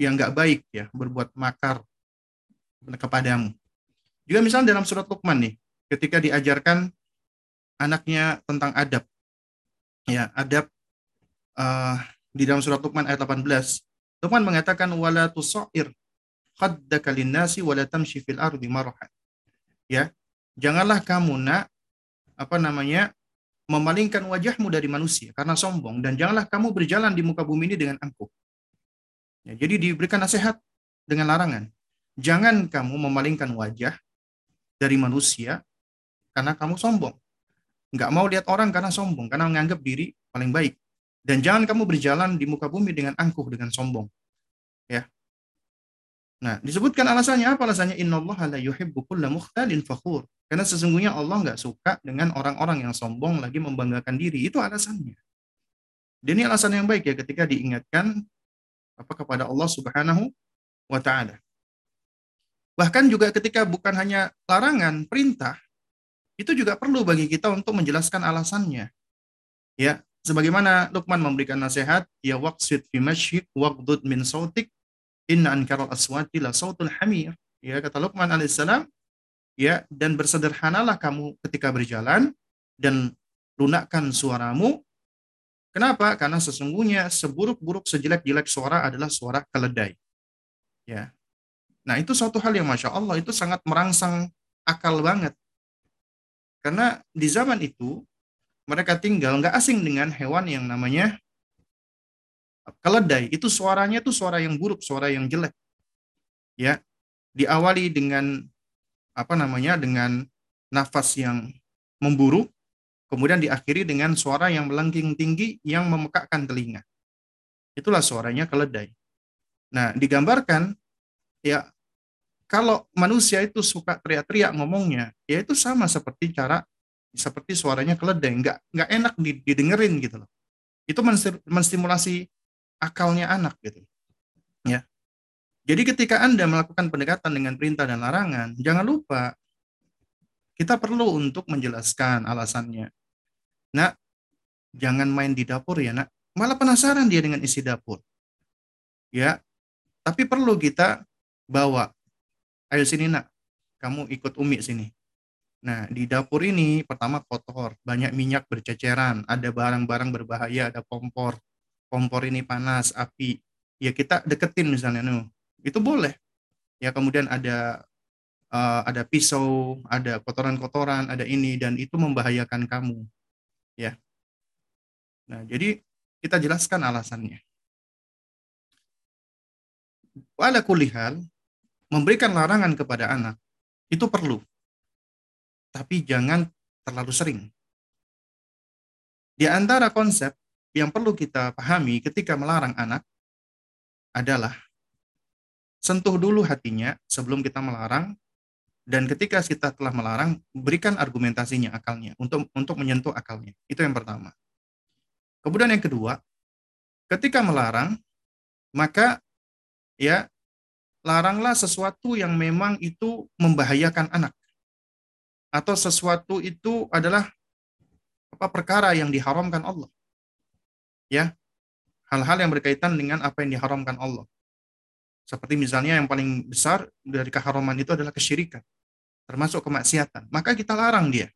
S1: yang nggak baik ya, berbuat makar kepadamu. Juga misalnya dalam surat Luqman nih, ketika diajarkan anaknya tentang adab. Ya, adab uh, di dalam surat Luqman ayat 18. Luqman mengatakan wala tusair khaddaka linnasi wala tamshi fil ardi marahan. Ya, janganlah kamu nak apa namanya memalingkan wajahmu dari manusia karena sombong dan janganlah kamu berjalan di muka bumi ini dengan angkuh. Ya, jadi diberikan nasihat dengan larangan. Jangan kamu memalingkan wajah dari manusia karena kamu sombong. Nggak mau lihat orang karena sombong, karena menganggap diri paling baik. Dan jangan kamu berjalan di muka bumi dengan angkuh, dengan sombong. Ya. Nah, disebutkan alasannya apa? Alasannya innallaha la yuhibbu kulla mukhtalin fakhur. Karena sesungguhnya Allah nggak suka dengan orang-orang yang sombong lagi membanggakan diri. Itu alasannya. Dan ini alasan yang baik ya ketika diingatkan apa kepada Allah Subhanahu wa taala. Bahkan juga ketika bukan hanya larangan, perintah, itu juga perlu bagi kita untuk menjelaskan alasannya. Ya, sebagaimana Luqman memberikan nasihat, ya waqsid fi masyik waqdud min sautik inna ankaral aswati la sautul hamir. Ya, kata Luqman alaihissalam, ya, dan bersederhanalah kamu ketika berjalan dan lunakkan suaramu. Kenapa? Karena sesungguhnya seburuk-buruk sejelek-jelek suara adalah suara keledai. Ya. Nah, itu suatu hal yang Masya Allah, itu sangat merangsang akal banget. Karena di zaman itu mereka tinggal nggak asing dengan hewan yang namanya keledai. Itu suaranya tuh suara yang buruk, suara yang jelek. Ya, diawali dengan apa namanya dengan nafas yang memburu, kemudian diakhiri dengan suara yang melengking tinggi yang memekakkan telinga. Itulah suaranya keledai. Nah, digambarkan ya kalau manusia itu suka teriak-teriak ngomongnya, ya itu sama seperti cara seperti suaranya keledai, nggak nggak enak didengerin gitu loh. Itu menstimulasi akalnya anak gitu. Ya. Jadi ketika Anda melakukan pendekatan dengan perintah dan larangan, jangan lupa kita perlu untuk menjelaskan alasannya. Nah, jangan main di dapur ya, Nak. Malah penasaran dia dengan isi dapur. Ya. Tapi perlu kita bawa ayo sini nak, kamu ikut Umi sini. Nah, di dapur ini pertama kotor, banyak minyak berceceran, ada barang-barang berbahaya, ada kompor. Kompor ini panas, api. Ya kita deketin misalnya, no. itu boleh. Ya kemudian ada uh, ada pisau, ada kotoran-kotoran, ada ini dan itu membahayakan kamu. Ya. Nah, jadi kita jelaskan alasannya. Wala kulihal, memberikan larangan kepada anak itu perlu tapi jangan terlalu sering. Di antara konsep yang perlu kita pahami ketika melarang anak adalah sentuh dulu hatinya sebelum kita melarang dan ketika kita telah melarang berikan argumentasinya akalnya untuk untuk menyentuh akalnya. Itu yang pertama. Kemudian yang kedua, ketika melarang maka ya laranglah sesuatu yang memang itu membahayakan anak atau sesuatu itu adalah apa perkara yang diharamkan Allah. Ya. Hal-hal yang berkaitan dengan apa yang diharamkan Allah. Seperti misalnya yang paling besar dari keharaman itu adalah kesyirikan, termasuk kemaksiatan. Maka kita larang dia.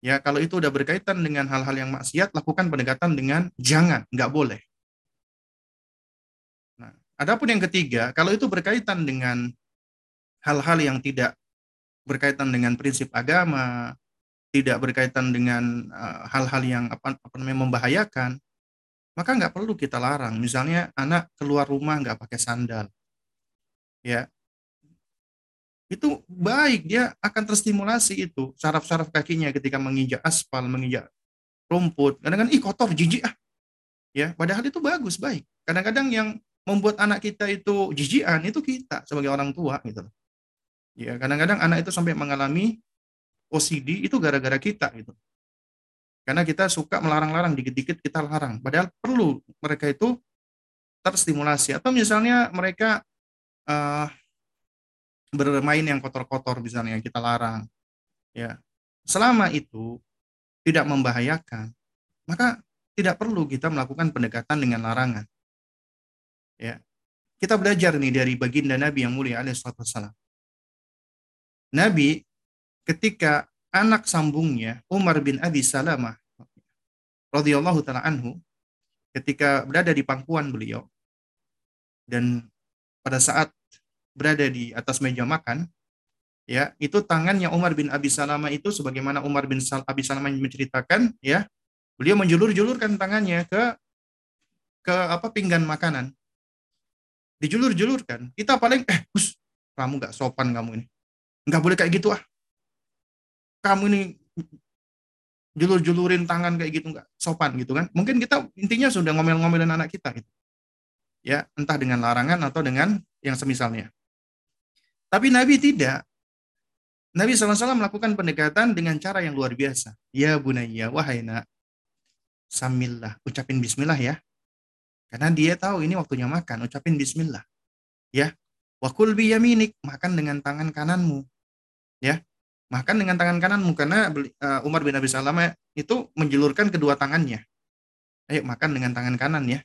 S1: Ya, kalau itu udah berkaitan dengan hal-hal yang maksiat, lakukan pendekatan dengan jangan, nggak boleh. Adapun yang ketiga, kalau itu berkaitan dengan hal-hal yang tidak berkaitan dengan prinsip agama, tidak berkaitan dengan eh, hal-hal uh, yang apa, apa namanya membahayakan, maka nggak perlu kita larang. Misalnya anak keluar rumah nggak pakai sandal, ya itu baik dia akan terstimulasi itu saraf-saraf kakinya ketika menginjak aspal, menginjak rumput. Kadang-kadang ih kotor, jijik ah. Ya, padahal itu bagus, baik. Kadang-kadang yang membuat anak kita itu jijian itu kita sebagai orang tua gitu Ya, kadang-kadang anak itu sampai mengalami OCD itu gara-gara kita gitu. Karena kita suka melarang-larang, dikit-dikit kita larang. Padahal perlu mereka itu terstimulasi. Atau misalnya mereka uh, bermain yang kotor-kotor misalnya kita larang. Ya. Selama itu tidak membahayakan, maka tidak perlu kita melakukan pendekatan dengan larangan. Ya. Kita belajar nih dari baginda Nabi yang mulia alaihissalam. Nabi ketika anak sambungnya Umar bin Abi Salamah radhiyallahu taala anhu ketika berada di pangkuan beliau dan pada saat berada di atas meja makan ya itu tangannya Umar bin Abi Salamah itu sebagaimana Umar bin Sal Abi Salamah menceritakan ya beliau menjulur-julurkan tangannya ke ke apa pinggan makanan dijulur-julurkan kita paling eh Gus kamu nggak sopan kamu ini Nggak boleh kayak gitu ah. Kamu ini julur-julurin tangan kayak gitu nggak sopan gitu kan. Mungkin kita intinya sudah ngomel-ngomelin anak kita gitu. Ya, entah dengan larangan atau dengan yang semisalnya. Tapi Nabi tidak. Nabi SAW melakukan pendekatan dengan cara yang luar biasa. Ya bunaya, wahai nak, samillah, ucapin bismillah ya. Karena dia tahu ini waktunya makan, ucapin bismillah. Ya, wakul biyaminik, makan dengan tangan kananmu. Ya. Makan dengan tangan kananmu karena uh, Umar bin Abi Salamah itu menjulurkan kedua tangannya. Ayo makan dengan tangan kanan ya.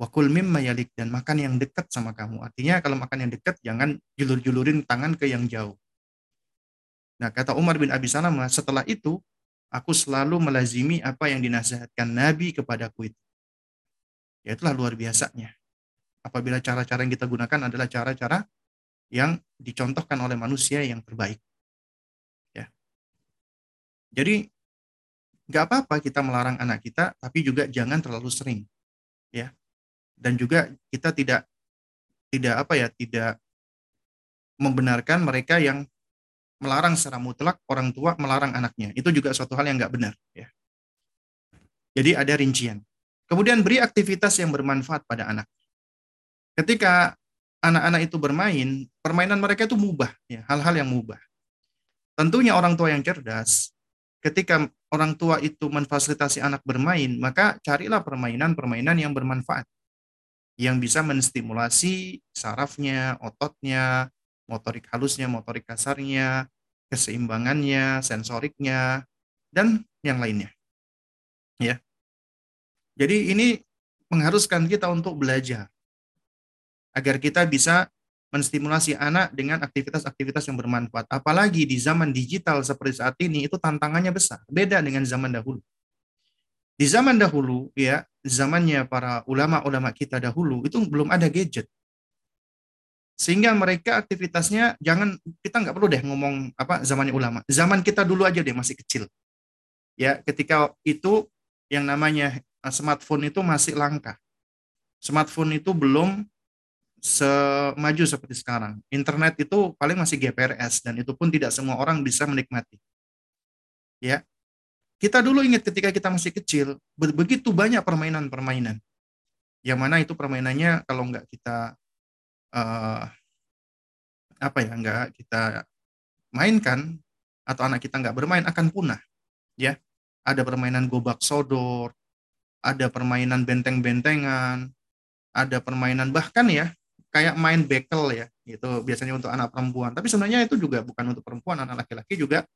S1: Wakul mimma yalik dan makan yang dekat sama kamu. Artinya kalau makan yang dekat jangan julur-julurin tangan ke yang jauh. Nah kata Umar bin Abi Salamah setelah itu aku selalu melazimi apa yang dinasihatkan Nabi kepadaku itu ya itulah luar biasanya apabila cara-cara yang kita gunakan adalah cara-cara yang dicontohkan oleh manusia yang terbaik jadi nggak apa-apa kita melarang anak kita, tapi juga jangan terlalu sering, ya. Dan juga kita tidak tidak apa ya, tidak membenarkan mereka yang melarang secara mutlak orang tua melarang anaknya. Itu juga suatu hal yang nggak benar, ya. Jadi ada rincian. Kemudian beri aktivitas yang bermanfaat pada anak. Ketika anak-anak itu bermain, permainan mereka itu mubah, ya, hal-hal yang mubah. Tentunya orang tua yang cerdas ketika orang tua itu memfasilitasi anak bermain, maka carilah permainan-permainan yang bermanfaat. Yang bisa menstimulasi sarafnya, ototnya, motorik halusnya, motorik kasarnya, keseimbangannya, sensoriknya, dan yang lainnya. Ya. Jadi ini mengharuskan kita untuk belajar agar kita bisa menstimulasi anak dengan aktivitas-aktivitas yang bermanfaat. Apalagi di zaman digital seperti saat ini itu tantangannya besar, beda dengan zaman dahulu. Di zaman dahulu ya, zamannya para ulama-ulama kita dahulu itu belum ada gadget. Sehingga mereka aktivitasnya jangan kita nggak perlu deh ngomong apa zamannya ulama. Zaman kita dulu aja deh masih kecil. Ya, ketika itu yang namanya smartphone itu masih langka. Smartphone itu belum semaju seperti sekarang. Internet itu paling masih GPRS dan itu pun tidak semua orang bisa menikmati. Ya. Kita dulu ingat ketika kita masih kecil, begitu banyak permainan-permainan. Yang mana itu permainannya kalau nggak kita uh, apa ya nggak kita mainkan atau anak kita nggak bermain akan punah ya ada permainan gobak sodor ada permainan benteng-bentengan ada permainan bahkan ya kayak main bekel ya itu biasanya untuk anak perempuan. Tapi sebenarnya itu juga bukan untuk perempuan anak laki-laki juga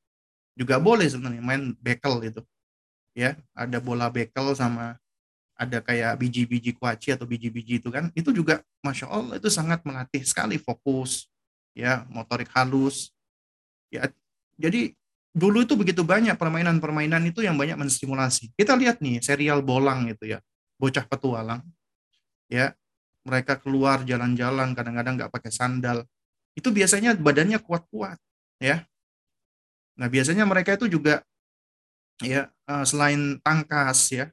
S1: juga boleh sebenarnya main bekel itu ya ada bola bekel sama ada kayak biji-biji kuaci atau biji-biji itu kan. Itu juga masya Allah itu sangat melatih sekali fokus ya motorik halus. Ya jadi dulu itu begitu banyak permainan-permainan itu yang banyak menstimulasi kita lihat nih serial bolang itu ya bocah petualang ya mereka keluar jalan-jalan kadang-kadang nggak pakai sandal itu biasanya badannya kuat-kuat ya nah biasanya mereka itu juga ya eh, selain tangkas ya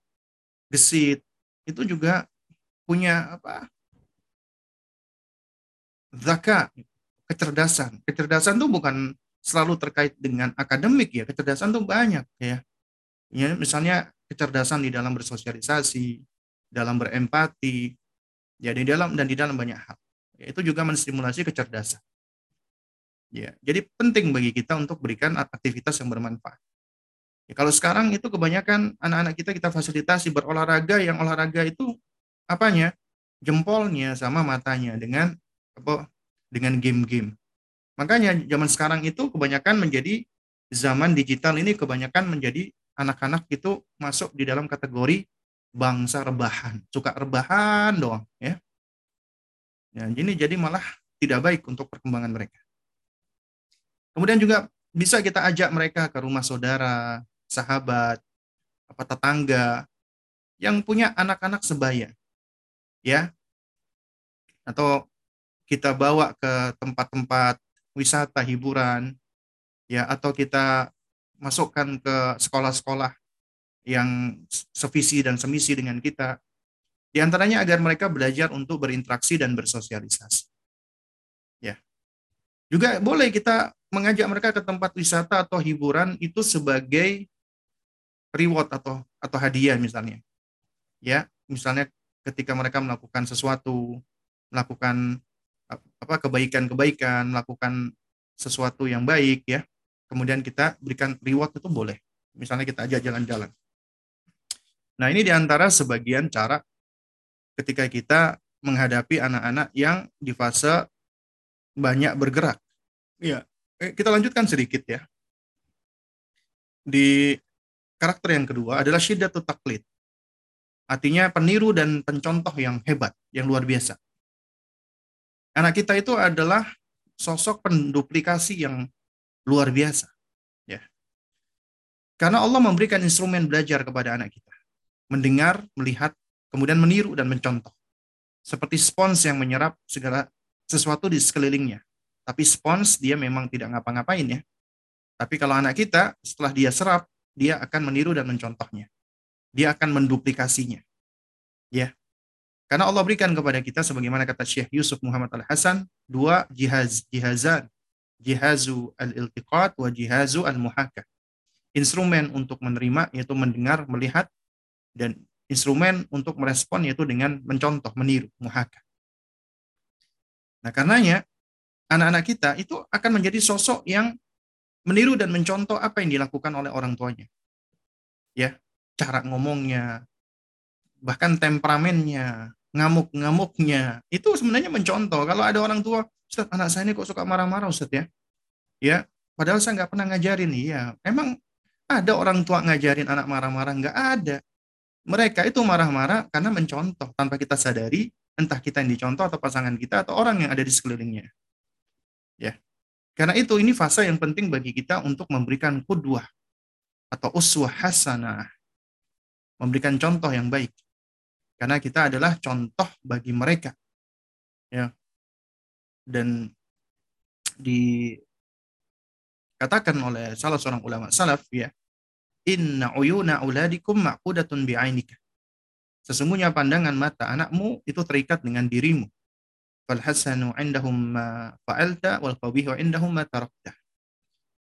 S1: gesit, itu juga punya apa? Zaka, kecerdasan. Kecerdasan itu bukan selalu terkait dengan akademik ya, kecerdasan itu banyak ya. Ya, misalnya kecerdasan di dalam bersosialisasi, dalam berempati, ya di dalam dan di dalam banyak hal. Ya, itu juga menstimulasi kecerdasan. Ya, jadi penting bagi kita untuk berikan aktivitas yang bermanfaat. Ya, kalau sekarang itu kebanyakan anak-anak kita kita fasilitasi berolahraga yang olahraga itu apanya? Jempolnya sama matanya dengan apa? Dengan game-game. Makanya zaman sekarang itu kebanyakan menjadi zaman digital ini kebanyakan menjadi anak-anak itu masuk di dalam kategori bangsa rebahan, suka rebahan doang ya. Ya, ini jadi malah tidak baik untuk perkembangan mereka. Kemudian juga bisa kita ajak mereka ke rumah saudara, sahabat, apa tetangga yang punya anak-anak sebaya. Ya. Atau kita bawa ke tempat-tempat wisata hiburan ya atau kita masukkan ke sekolah-sekolah yang sevisi dan semisi dengan kita di antaranya agar mereka belajar untuk berinteraksi dan bersosialisasi. Ya. Juga boleh kita mengajak mereka ke tempat wisata atau hiburan itu sebagai reward atau atau hadiah misalnya. Ya, misalnya ketika mereka melakukan sesuatu, melakukan apa kebaikan-kebaikan, melakukan sesuatu yang baik ya. Kemudian kita berikan reward itu boleh. Misalnya kita ajak jalan-jalan. Nah, ini di antara sebagian cara ketika kita menghadapi anak-anak yang di fase banyak bergerak. Ya, kita lanjutkan sedikit ya. Di Karakter yang kedua adalah syiddatu taklid. Artinya peniru dan pencontoh yang hebat, yang luar biasa. Anak kita itu adalah sosok penduplikasi yang luar biasa. Ya. Karena Allah memberikan instrumen belajar kepada anak kita. Mendengar, melihat, kemudian meniru dan mencontoh. Seperti spons yang menyerap segala sesuatu di sekelilingnya. Tapi spons dia memang tidak ngapa-ngapain ya. Tapi kalau anak kita setelah dia serap, dia akan meniru dan mencontohnya. Dia akan menduplikasinya. Ya. Karena Allah berikan kepada kita sebagaimana kata Syekh Yusuf Muhammad Al-Hasan, dua jihaz, jihazan. Jihazu al-iltiqat wa jihazu al-muhakah. Instrumen untuk menerima yaitu mendengar, melihat dan instrumen untuk merespon yaitu dengan mencontoh, meniru, muhakah. Nah, karenanya anak-anak kita itu akan menjadi sosok yang meniru dan mencontoh apa yang dilakukan oleh orang tuanya. Ya, cara ngomongnya, bahkan temperamennya, ngamuk-ngamuknya, itu sebenarnya mencontoh. Kalau ada orang tua, Ustaz, anak saya ini kok suka marah-marah Ustaz ya? Ya, padahal saya nggak pernah ngajarin. Iya, emang ada orang tua ngajarin anak marah-marah? Nggak ada. Mereka itu marah-marah karena mencontoh tanpa kita sadari, entah kita yang dicontoh atau pasangan kita atau orang yang ada di sekelilingnya. Ya. Karena itu ini fase yang penting bagi kita untuk memberikan kudwah atau uswah hasanah. Memberikan contoh yang baik. Karena kita adalah contoh bagi mereka. Ya. Dan dikatakan oleh salah seorang ulama salaf ya, inna uyuna auladikum maqudatun bi'ainika. Sesungguhnya pandangan mata anakmu itu terikat dengan dirimu. Fal hasanu indahum ma fa'alta wal qabihu indahum ma tarakta.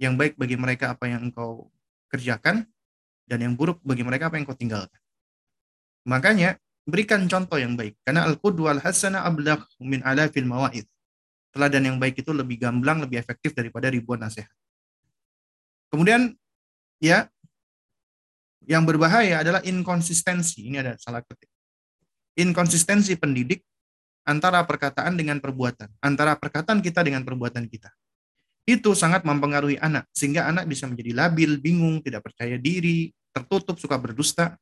S1: Yang baik bagi mereka apa yang engkau kerjakan dan yang buruk bagi mereka apa yang engkau tinggalkan. Makanya berikan contoh yang baik karena al-qudwal hasana ablagh min alafil mawaid. Teladan yang baik itu lebih gamblang, lebih efektif daripada ribuan nasihat. Kemudian ya yang berbahaya adalah inkonsistensi. Ini ada salah ketik. Inkonsistensi pendidik antara perkataan dengan perbuatan, antara perkataan kita dengan perbuatan kita. Itu sangat mempengaruhi anak, sehingga anak bisa menjadi labil, bingung, tidak percaya diri, tertutup, suka berdusta.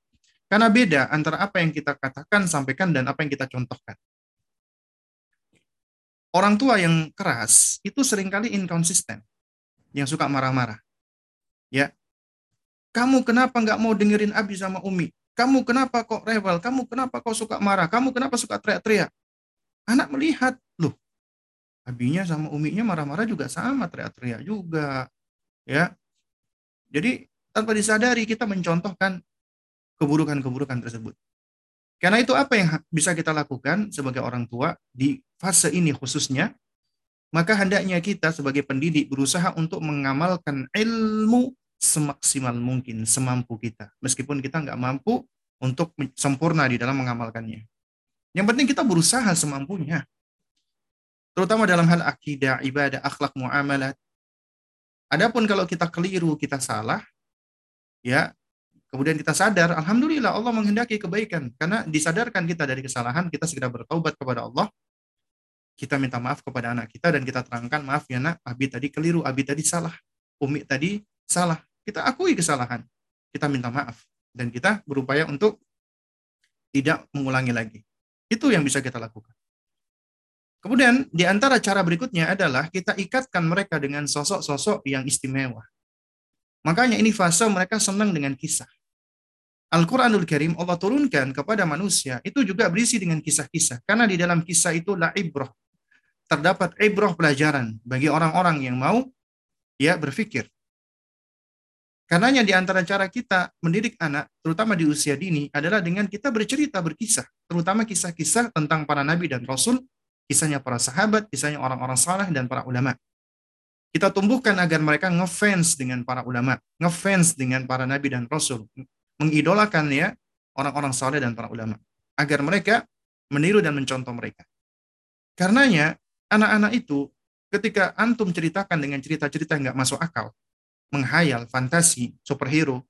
S1: Karena beda antara apa yang kita katakan, sampaikan, dan apa yang kita contohkan. Orang tua yang keras itu sering kali inkonsisten, yang suka marah-marah. Ya, kamu kenapa nggak mau dengerin Abi sama Umi? Kamu kenapa kok rewel? Kamu kenapa kok suka marah? Kamu kenapa suka teriak-teriak? Anak melihat, loh, Abinya sama Uminya marah-marah juga sama, teriak-teriak juga. Ya, Jadi tanpa disadari kita mencontohkan keburukan-keburukan tersebut. Karena itu apa yang bisa kita lakukan sebagai orang tua di fase ini khususnya, maka hendaknya kita sebagai pendidik berusaha untuk mengamalkan ilmu semaksimal mungkin, semampu kita. Meskipun kita nggak mampu untuk sempurna di dalam mengamalkannya. Yang penting kita berusaha semampunya. Terutama dalam hal akidah, ibadah, akhlak, muamalat. Adapun kalau kita keliru, kita salah, ya, kemudian kita sadar, alhamdulillah Allah menghendaki kebaikan karena disadarkan kita dari kesalahan, kita segera bertaubat kepada Allah. Kita minta maaf kepada anak kita dan kita terangkan, maaf ya nak, Abi tadi keliru, Abi tadi salah, Umi tadi salah. Kita akui kesalahan. Kita minta maaf. Dan kita berupaya untuk tidak mengulangi lagi. Itu yang bisa kita lakukan. Kemudian di antara cara berikutnya adalah kita ikatkan mereka dengan sosok-sosok yang istimewa. Makanya ini fase mereka senang dengan kisah. Al-Quranul Karim Allah turunkan kepada manusia itu juga berisi dengan kisah-kisah. Karena di dalam kisah itu la ibroh. Terdapat ibroh pelajaran bagi orang-orang yang mau ya berpikir. Karenanya di antara cara kita mendidik anak, terutama di usia dini, adalah dengan kita bercerita, berkisah. Terutama kisah-kisah tentang para nabi dan rasul, kisahnya para sahabat, kisahnya orang-orang saleh dan para ulama. Kita tumbuhkan agar mereka ngefans dengan para ulama, ngefans dengan para nabi dan rasul, mengidolakan ya orang-orang saleh dan para ulama, agar mereka meniru dan mencontoh mereka. Karenanya anak-anak itu ketika antum ceritakan dengan cerita-cerita yang nggak masuk akal, menghayal, fantasi, superhero,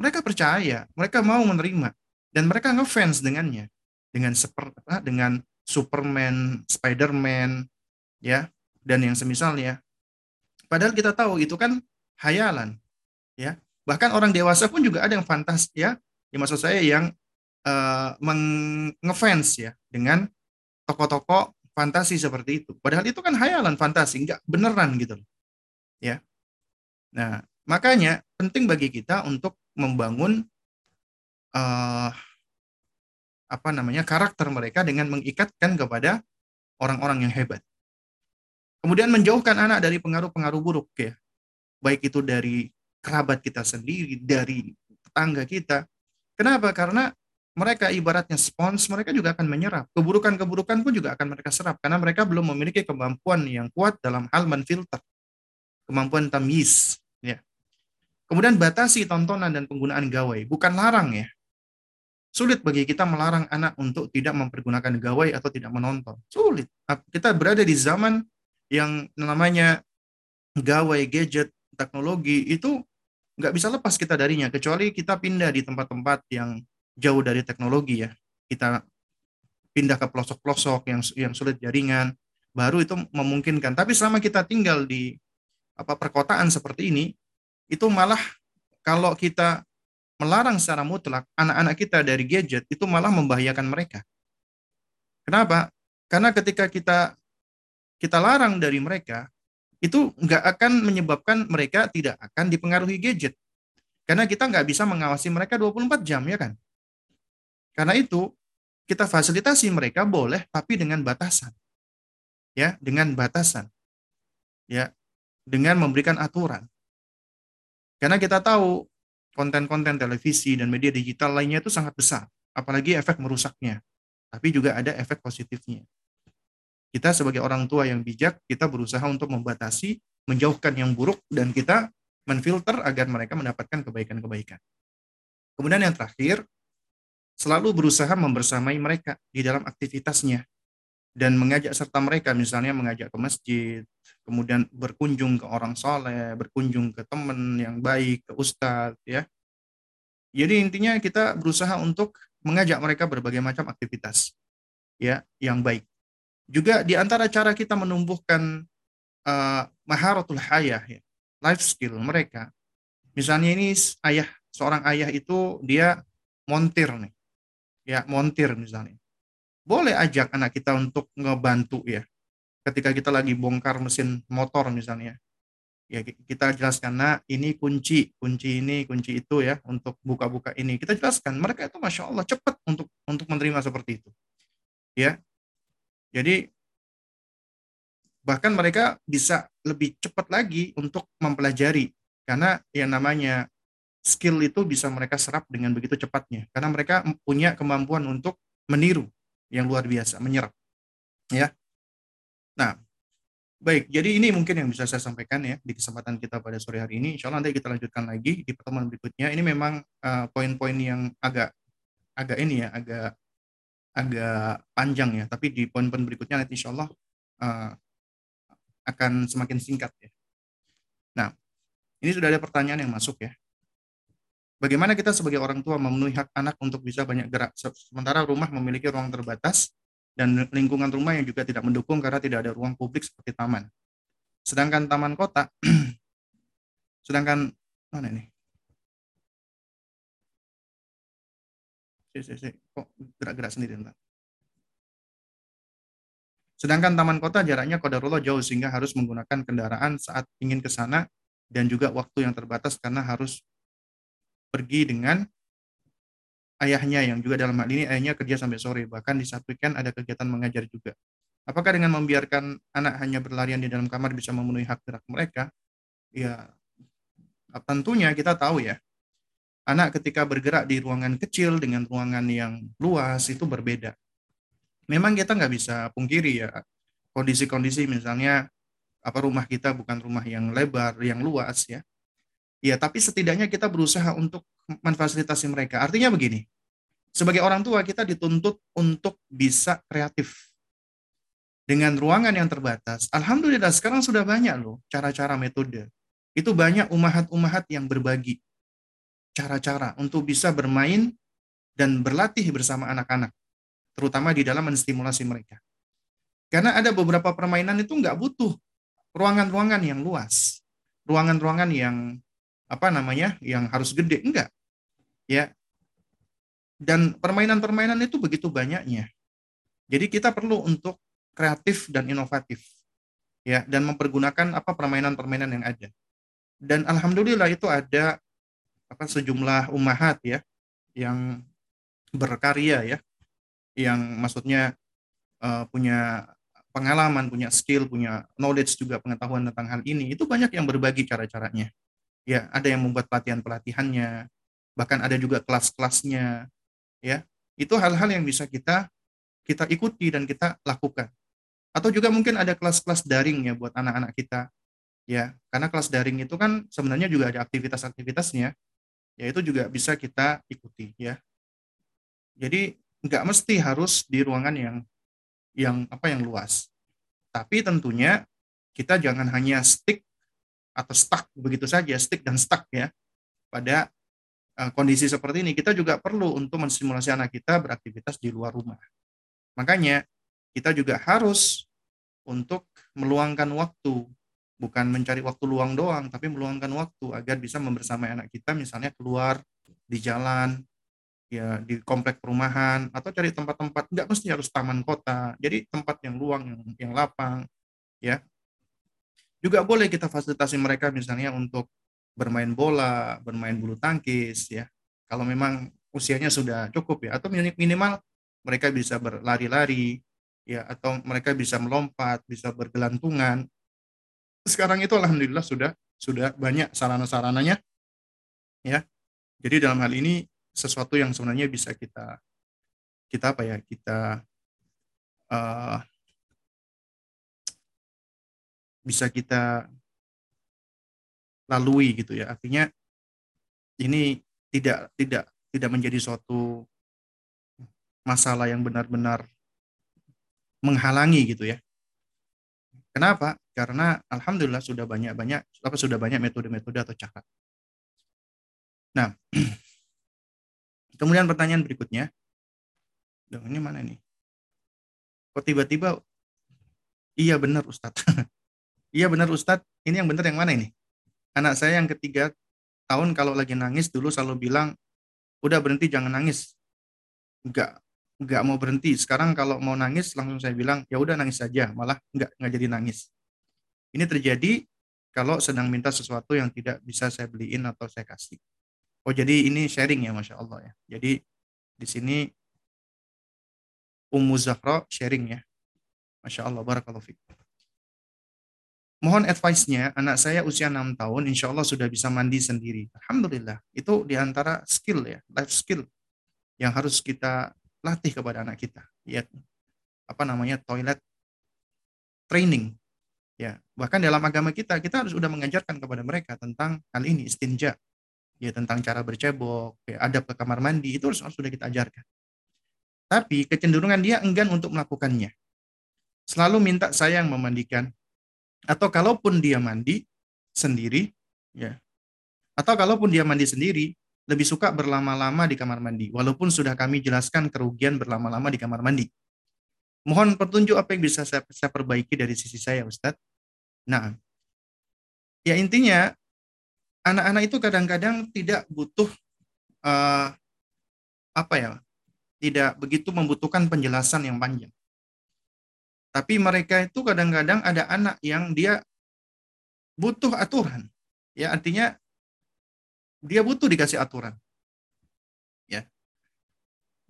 S1: mereka percaya, mereka mau menerima, dan mereka ngefans dengannya, dengan seper, dengan Superman, Spiderman, ya, dan yang semisalnya. Padahal kita tahu itu kan hayalan, ya. Bahkan orang dewasa pun juga ada yang fantas, ya. Ya maksud saya yang uh, ngefans ya dengan tokoh-tokoh fantasi seperti itu. Padahal itu kan hayalan fantasi, nggak beneran gitu. Ya. Nah, makanya penting bagi kita untuk membangun uh, apa namanya karakter mereka dengan mengikatkan kepada orang-orang yang hebat. Kemudian menjauhkan anak dari pengaruh-pengaruh buruk ya. Baik itu dari kerabat kita sendiri, dari tetangga kita. Kenapa? Karena mereka ibaratnya spons, mereka juga akan menyerap. Keburukan-keburukan pun juga akan mereka serap karena mereka belum memiliki kemampuan yang kuat dalam hal menfilter. Kemampuan tamyiz, Ya. Kemudian batasi tontonan dan penggunaan gawai, bukan larang ya. Sulit bagi kita melarang anak untuk tidak mempergunakan gawai atau tidak menonton. Sulit. Kita berada di zaman yang namanya gawai, gadget, teknologi itu nggak bisa lepas kita darinya kecuali kita pindah di tempat-tempat yang jauh dari teknologi ya. Kita pindah ke pelosok-pelosok yang yang sulit jaringan, baru itu memungkinkan. Tapi selama kita tinggal di apa perkotaan seperti ini itu malah kalau kita melarang secara mutlak anak-anak kita dari gadget itu malah membahayakan mereka. Kenapa? Karena ketika kita kita larang dari mereka, itu nggak akan menyebabkan mereka tidak akan dipengaruhi gadget. Karena kita nggak bisa mengawasi mereka 24 jam, ya kan? Karena itu, kita fasilitasi mereka boleh, tapi dengan batasan. Ya, dengan batasan. Ya, dengan memberikan aturan. Karena kita tahu konten-konten televisi dan media digital lainnya itu sangat besar, apalagi efek merusaknya. Tapi juga ada efek positifnya. Kita sebagai orang tua yang bijak, kita berusaha untuk membatasi, menjauhkan yang buruk, dan kita menfilter agar mereka mendapatkan kebaikan-kebaikan. Kemudian yang terakhir, selalu berusaha membersamai mereka di dalam aktivitasnya dan mengajak serta mereka misalnya mengajak ke masjid, kemudian berkunjung ke orang soleh, berkunjung ke teman yang baik, ke ustadz, ya. Jadi intinya kita berusaha untuk mengajak mereka berbagai macam aktivitas, ya, yang baik. Juga di antara cara kita menumbuhkan uh, maharatul hayah, ya, life skill mereka. Misalnya ini ayah, seorang ayah itu dia montir nih. Ya, montir misalnya. Boleh ajak anak kita untuk ngebantu ya. Ketika kita lagi bongkar mesin motor misalnya. Ya, kita jelaskan, nah ini kunci, kunci ini, kunci itu ya, untuk buka-buka ini. Kita jelaskan, mereka itu Masya Allah cepat untuk untuk menerima seperti itu. Ya, jadi bahkan mereka bisa lebih cepat lagi untuk mempelajari. Karena yang namanya skill itu bisa mereka serap dengan begitu cepatnya. Karena mereka punya kemampuan untuk meniru yang luar biasa menyerap. Ya. Nah baik. Jadi ini mungkin yang bisa saya sampaikan ya di kesempatan kita pada sore hari ini. Insya Allah nanti kita lanjutkan lagi di pertemuan berikutnya. Ini memang uh, poin-poin yang agak agak ini ya agak agak panjang ya, tapi di poin-poin berikutnya nanti insya Allah uh, akan semakin singkat ya. Nah, ini sudah ada pertanyaan yang masuk ya. Bagaimana kita sebagai orang tua memenuhi hak anak untuk bisa banyak gerak, sementara rumah memiliki ruang terbatas dan lingkungan rumah yang juga tidak mendukung karena tidak ada ruang publik seperti taman. Sedangkan taman kota, sedangkan mana ini? Kok gerak-gerak sendiri entar. Sedangkan taman kota jaraknya kodarullah jauh sehingga harus menggunakan kendaraan saat ingin ke sana dan juga waktu yang terbatas karena harus pergi dengan ayahnya yang juga dalam hal ini ayahnya kerja sampai sore bahkan di saat weekend ada kegiatan mengajar juga. Apakah dengan membiarkan anak hanya berlarian di dalam kamar bisa memenuhi hak gerak mereka? Ya tentunya kita tahu ya anak ketika bergerak di ruangan kecil dengan ruangan yang luas itu berbeda. Memang kita nggak bisa pungkiri ya kondisi-kondisi misalnya apa rumah kita bukan rumah yang lebar, yang luas ya. Ya, tapi setidaknya kita berusaha untuk memfasilitasi mereka. Artinya begini, sebagai orang tua kita dituntut untuk bisa kreatif. Dengan ruangan yang terbatas, Alhamdulillah sekarang sudah banyak loh cara-cara metode. Itu banyak umahat-umahat yang berbagi cara-cara untuk bisa bermain dan berlatih bersama anak-anak, terutama di dalam menstimulasi mereka. Karena ada beberapa permainan itu nggak butuh ruangan-ruangan yang luas, ruangan-ruangan yang apa namanya, yang harus gede, enggak, ya. Dan permainan-permainan itu begitu banyaknya. Jadi kita perlu untuk kreatif dan inovatif, ya, dan mempergunakan apa permainan-permainan yang ada. Dan alhamdulillah itu ada apa sejumlah umahat ya yang berkarya ya yang maksudnya uh, punya pengalaman, punya skill, punya knowledge juga pengetahuan tentang hal ini itu banyak yang berbagi cara-caranya. Ya, ada yang membuat pelatihan-pelatihannya, bahkan ada juga kelas-kelasnya. Ya, itu hal-hal yang bisa kita kita ikuti dan kita lakukan. Atau juga mungkin ada kelas-kelas daring ya buat anak-anak kita. Ya, karena kelas daring itu kan sebenarnya juga ada aktivitas-aktivitasnya ya itu juga bisa kita ikuti ya. Jadi nggak mesti harus di ruangan yang yang apa yang luas. Tapi tentunya kita jangan hanya stick atau stuck begitu saja, stick dan stuck ya pada uh, kondisi seperti ini. Kita juga perlu untuk menstimulasi anak kita beraktivitas di luar rumah. Makanya kita juga harus untuk meluangkan waktu bukan mencari waktu luang doang, tapi meluangkan waktu agar bisa membersamai anak kita, misalnya keluar di jalan, ya di komplek perumahan atau cari tempat-tempat nggak mesti harus taman kota jadi tempat yang luang yang yang lapang ya. Juga boleh kita fasilitasi mereka misalnya untuk bermain bola bermain bulu tangkis ya. Kalau memang usianya sudah cukup ya atau minimal mereka bisa berlari-lari ya atau mereka bisa melompat bisa bergelantungan sekarang itu alhamdulillah sudah sudah banyak sarana-sarananya ya. Jadi dalam hal ini sesuatu yang sebenarnya bisa kita kita apa ya kita uh, bisa kita lalui gitu ya. Artinya ini tidak tidak tidak menjadi suatu masalah yang benar-benar menghalangi gitu ya. Kenapa karena alhamdulillah sudah banyak banyak apa sudah banyak metode-metode atau cara nah Kemudian pertanyaan berikutnya, Dong, ini mana nih? Kok tiba-tiba, iya benar Ustadz. iya benar Ustadz, ini yang benar yang mana ini? Anak saya yang ketiga tahun kalau lagi nangis dulu selalu bilang, udah berhenti jangan nangis. Enggak, enggak mau berhenti. Sekarang kalau mau nangis langsung saya bilang, ya udah nangis saja, malah enggak, enggak jadi nangis. Ini terjadi kalau sedang minta sesuatu yang tidak bisa saya beliin atau saya kasih. Oh jadi ini sharing ya Masya Allah ya. Jadi di sini Ummu Zahra sharing ya. Masya Allah, barakallahu fiqh. Mohon advice-nya, anak saya usia 6 tahun, insya Allah sudah bisa mandi sendiri. Alhamdulillah, itu di antara skill ya, life skill yang harus kita latih kepada anak kita. Ya, apa namanya, toilet training. Ya, bahkan dalam agama kita, kita harus sudah mengajarkan kepada mereka tentang hal ini, istinja ya tentang cara bercebok, ya, adab ke kamar mandi itu harus, sudah kita ajarkan. Tapi kecenderungan dia enggan untuk melakukannya. Selalu minta saya yang memandikan. Atau kalaupun dia mandi sendiri, ya. Atau kalaupun dia mandi sendiri, lebih suka berlama-lama di kamar mandi, walaupun sudah kami jelaskan kerugian berlama-lama di kamar mandi. Mohon petunjuk apa yang bisa saya, saya perbaiki dari sisi saya, Ustadz. Nah, ya intinya anak-anak itu kadang-kadang tidak butuh uh, apa ya tidak begitu membutuhkan penjelasan yang panjang. Tapi mereka itu kadang-kadang ada anak yang dia butuh aturan. Ya artinya dia butuh dikasih aturan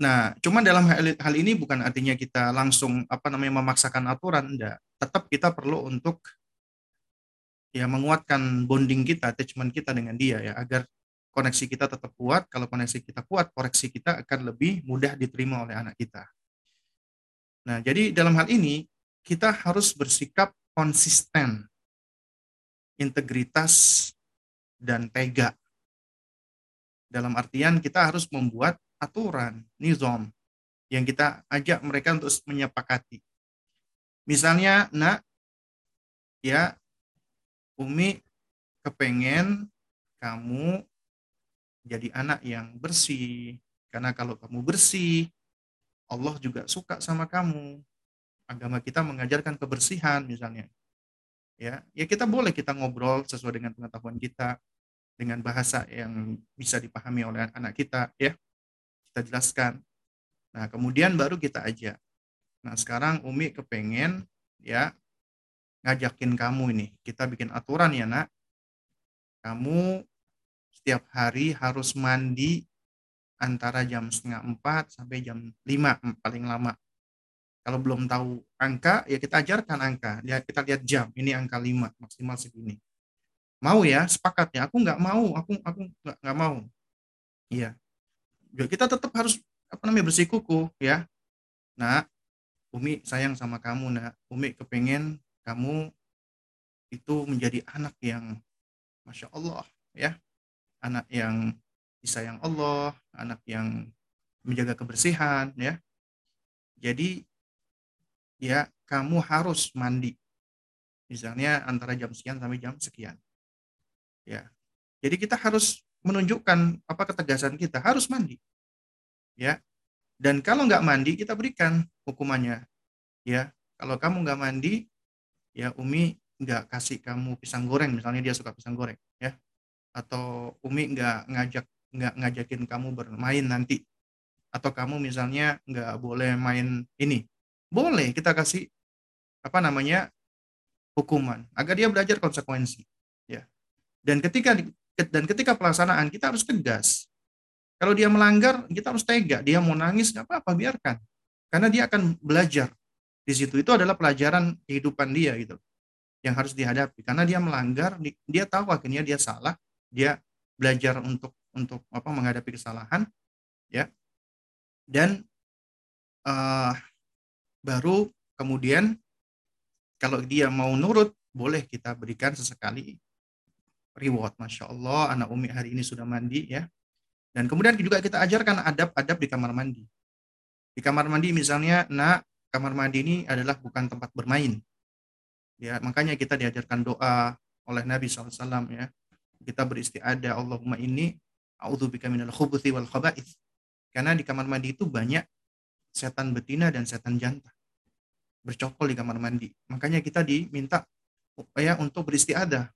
S1: nah cuman dalam hal, hal ini bukan artinya kita langsung apa namanya memaksakan aturan enggak tetap kita perlu untuk ya menguatkan bonding kita, attachment kita dengan dia ya agar koneksi kita tetap kuat. Kalau koneksi kita kuat, koreksi kita akan lebih mudah diterima oleh anak kita. Nah, jadi dalam hal ini kita harus bersikap konsisten, integritas dan tega. Dalam artian kita harus membuat aturan, nizam yang kita ajak mereka untuk menyepakati. Misalnya, nak, ya Umi kepengen kamu jadi anak yang bersih. Karena kalau kamu bersih, Allah juga suka sama kamu. Agama kita mengajarkan kebersihan misalnya. Ya, ya kita boleh kita ngobrol sesuai dengan pengetahuan kita dengan bahasa yang bisa dipahami oleh anak kita ya. Kita jelaskan. Nah, kemudian baru kita ajak. Nah, sekarang Umi kepengen ya ngajakin kamu ini. Kita bikin aturan ya nak. Kamu setiap hari harus mandi antara jam setengah empat sampai jam lima paling lama. Kalau belum tahu angka, ya kita ajarkan angka. Ya kita lihat jam, ini angka lima maksimal segini. Mau ya, sepakat ya. Aku nggak mau, aku aku nggak nggak mau. Iya. Ya, kita tetap harus apa namanya bersikuku ya. Nah, Umi sayang sama kamu, nak. Umi kepengen kamu itu menjadi anak yang masya Allah ya anak yang disayang Allah anak yang menjaga kebersihan ya jadi ya kamu harus mandi misalnya antara jam sekian sampai jam sekian ya jadi kita harus menunjukkan apa ketegasan kita harus mandi. Ya. Dan kalau nggak mandi kita berikan hukumannya. Ya. Kalau kamu nggak mandi ya Umi nggak kasih kamu pisang goreng misalnya dia suka pisang goreng ya. Atau Umi nggak ngajak nggak ngajakin kamu bermain nanti. Atau kamu misalnya nggak boleh main ini. Boleh kita kasih apa namanya hukuman. Agar dia belajar konsekuensi ya. Dan ketika dan ketika pelaksanaan kita harus tegas. Kalau dia melanggar kita harus tega. Dia mau nangis nggak apa-apa biarkan. Karena dia akan belajar. Di situ itu adalah pelajaran kehidupan dia gitu. Yang harus dihadapi. Karena dia melanggar dia tahu akhirnya dia salah. Dia belajar untuk untuk apa menghadapi kesalahan ya. Dan uh, baru kemudian kalau dia mau nurut boleh kita berikan sesekali reward masya Allah anak umi hari ini sudah mandi ya. Dan kemudian juga kita ajarkan adab-adab di kamar mandi. Di kamar mandi misalnya nak kamar mandi ini adalah bukan tempat bermain. Ya makanya kita diajarkan doa oleh Nabi SAW ya. Kita beristiada Allahumma ini a'udzubika minal khubuthi wal khaba'ith karena di kamar mandi itu banyak setan betina dan setan jantan. Bercokol di kamar mandi. Makanya kita diminta ya untuk beristiadah,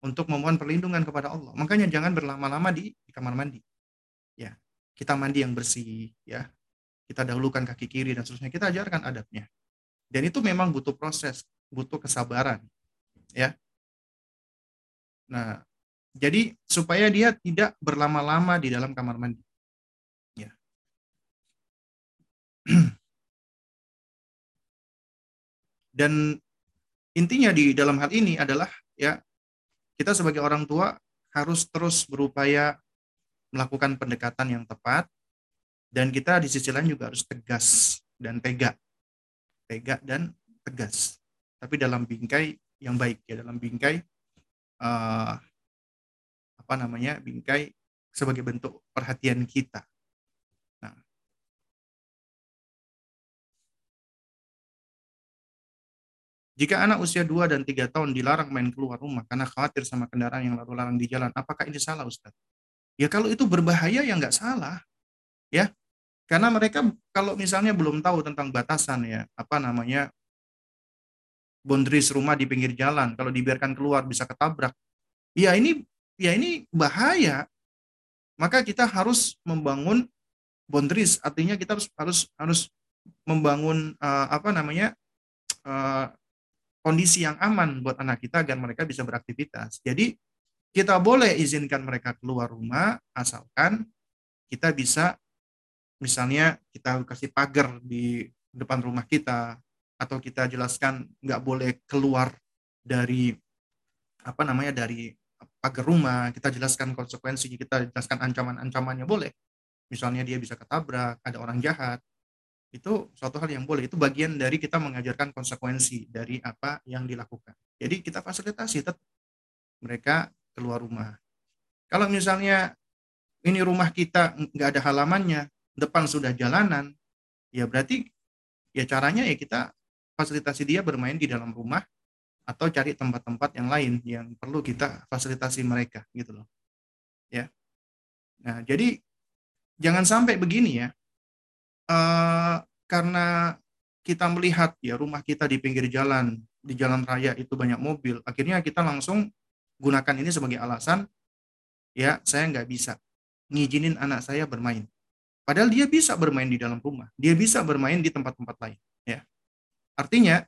S1: untuk memohon perlindungan kepada Allah. Makanya jangan berlama-lama di, di kamar mandi. Ya, kita mandi yang bersih, ya. Kita dahulukan kaki kiri dan seterusnya. Kita ajarkan adabnya. Dan itu memang butuh proses, butuh kesabaran, ya. Nah, jadi supaya dia tidak berlama-lama di dalam kamar mandi. Dan intinya di dalam hal ini adalah ya kita sebagai orang tua harus terus berupaya melakukan pendekatan yang tepat dan kita di sisi lain juga harus tegas dan tega. Tega dan tegas. Tapi dalam bingkai yang baik ya dalam bingkai uh, apa namanya? bingkai sebagai bentuk perhatian kita Jika anak usia 2 dan 3 tahun dilarang main keluar rumah karena khawatir sama kendaraan yang lalu lalang di jalan, apakah ini salah Ustaz? Ya kalau itu berbahaya ya nggak salah. Ya. Karena mereka kalau misalnya belum tahu tentang batasan ya, apa namanya boundaries rumah di pinggir jalan, kalau dibiarkan keluar bisa ketabrak. Ya ini ya ini bahaya. Maka kita harus membangun boundaries, artinya kita harus harus harus membangun uh, apa namanya uh, kondisi yang aman buat anak kita agar mereka bisa beraktivitas. Jadi kita boleh izinkan mereka keluar rumah asalkan kita bisa misalnya kita kasih pagar di depan rumah kita atau kita jelaskan nggak boleh keluar dari apa namanya dari pagar rumah kita jelaskan konsekuensi kita jelaskan ancaman-ancamannya boleh misalnya dia bisa ketabrak ada orang jahat itu suatu hal yang boleh. Itu bagian dari kita mengajarkan konsekuensi dari apa yang dilakukan. Jadi kita fasilitasi tetap mereka keluar rumah. Kalau misalnya ini rumah kita nggak ada halamannya depan sudah jalanan ya berarti ya caranya ya kita fasilitasi dia bermain di dalam rumah atau cari tempat-tempat yang lain yang perlu kita fasilitasi mereka gitu loh. Ya. Nah jadi jangan sampai begini ya uh, karena kita melihat ya rumah kita di pinggir jalan, di jalan raya itu banyak mobil, akhirnya kita langsung gunakan ini sebagai alasan, ya saya nggak bisa ngizinin anak saya bermain. Padahal dia bisa bermain di dalam rumah, dia bisa bermain di tempat-tempat lain. Ya, artinya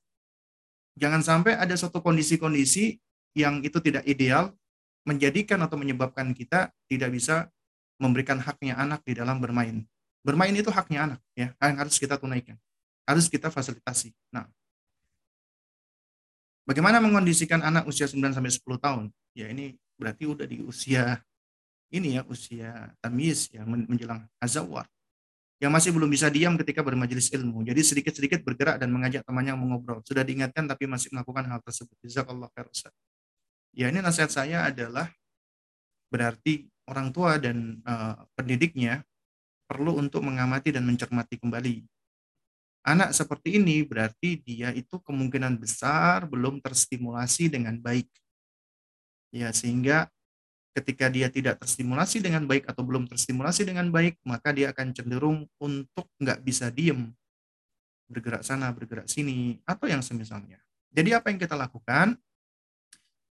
S1: jangan sampai ada suatu kondisi-kondisi yang itu tidak ideal menjadikan atau menyebabkan kita tidak bisa memberikan haknya anak di dalam bermain. Bermain itu haknya anak, ya, yang harus kita tunaikan, harus kita fasilitasi. Nah, bagaimana mengondisikan anak usia 9 sampai 10 tahun? Ya ini berarti udah di usia ini ya, usia tamis ya menjelang azawar. Yang masih belum bisa diam ketika bermajelis ilmu. Jadi sedikit-sedikit bergerak dan mengajak temannya mengobrol. Sudah diingatkan tapi masih melakukan hal tersebut. Jazakallah khair Ya ini nasihat saya adalah berarti orang tua dan uh, pendidiknya perlu untuk mengamati dan mencermati kembali. Anak seperti ini berarti dia itu kemungkinan besar belum terstimulasi dengan baik. Ya, sehingga ketika dia tidak terstimulasi dengan baik atau belum terstimulasi dengan baik, maka dia akan cenderung untuk nggak bisa diem, bergerak sana, bergerak sini, atau yang semisalnya. Jadi apa yang kita lakukan?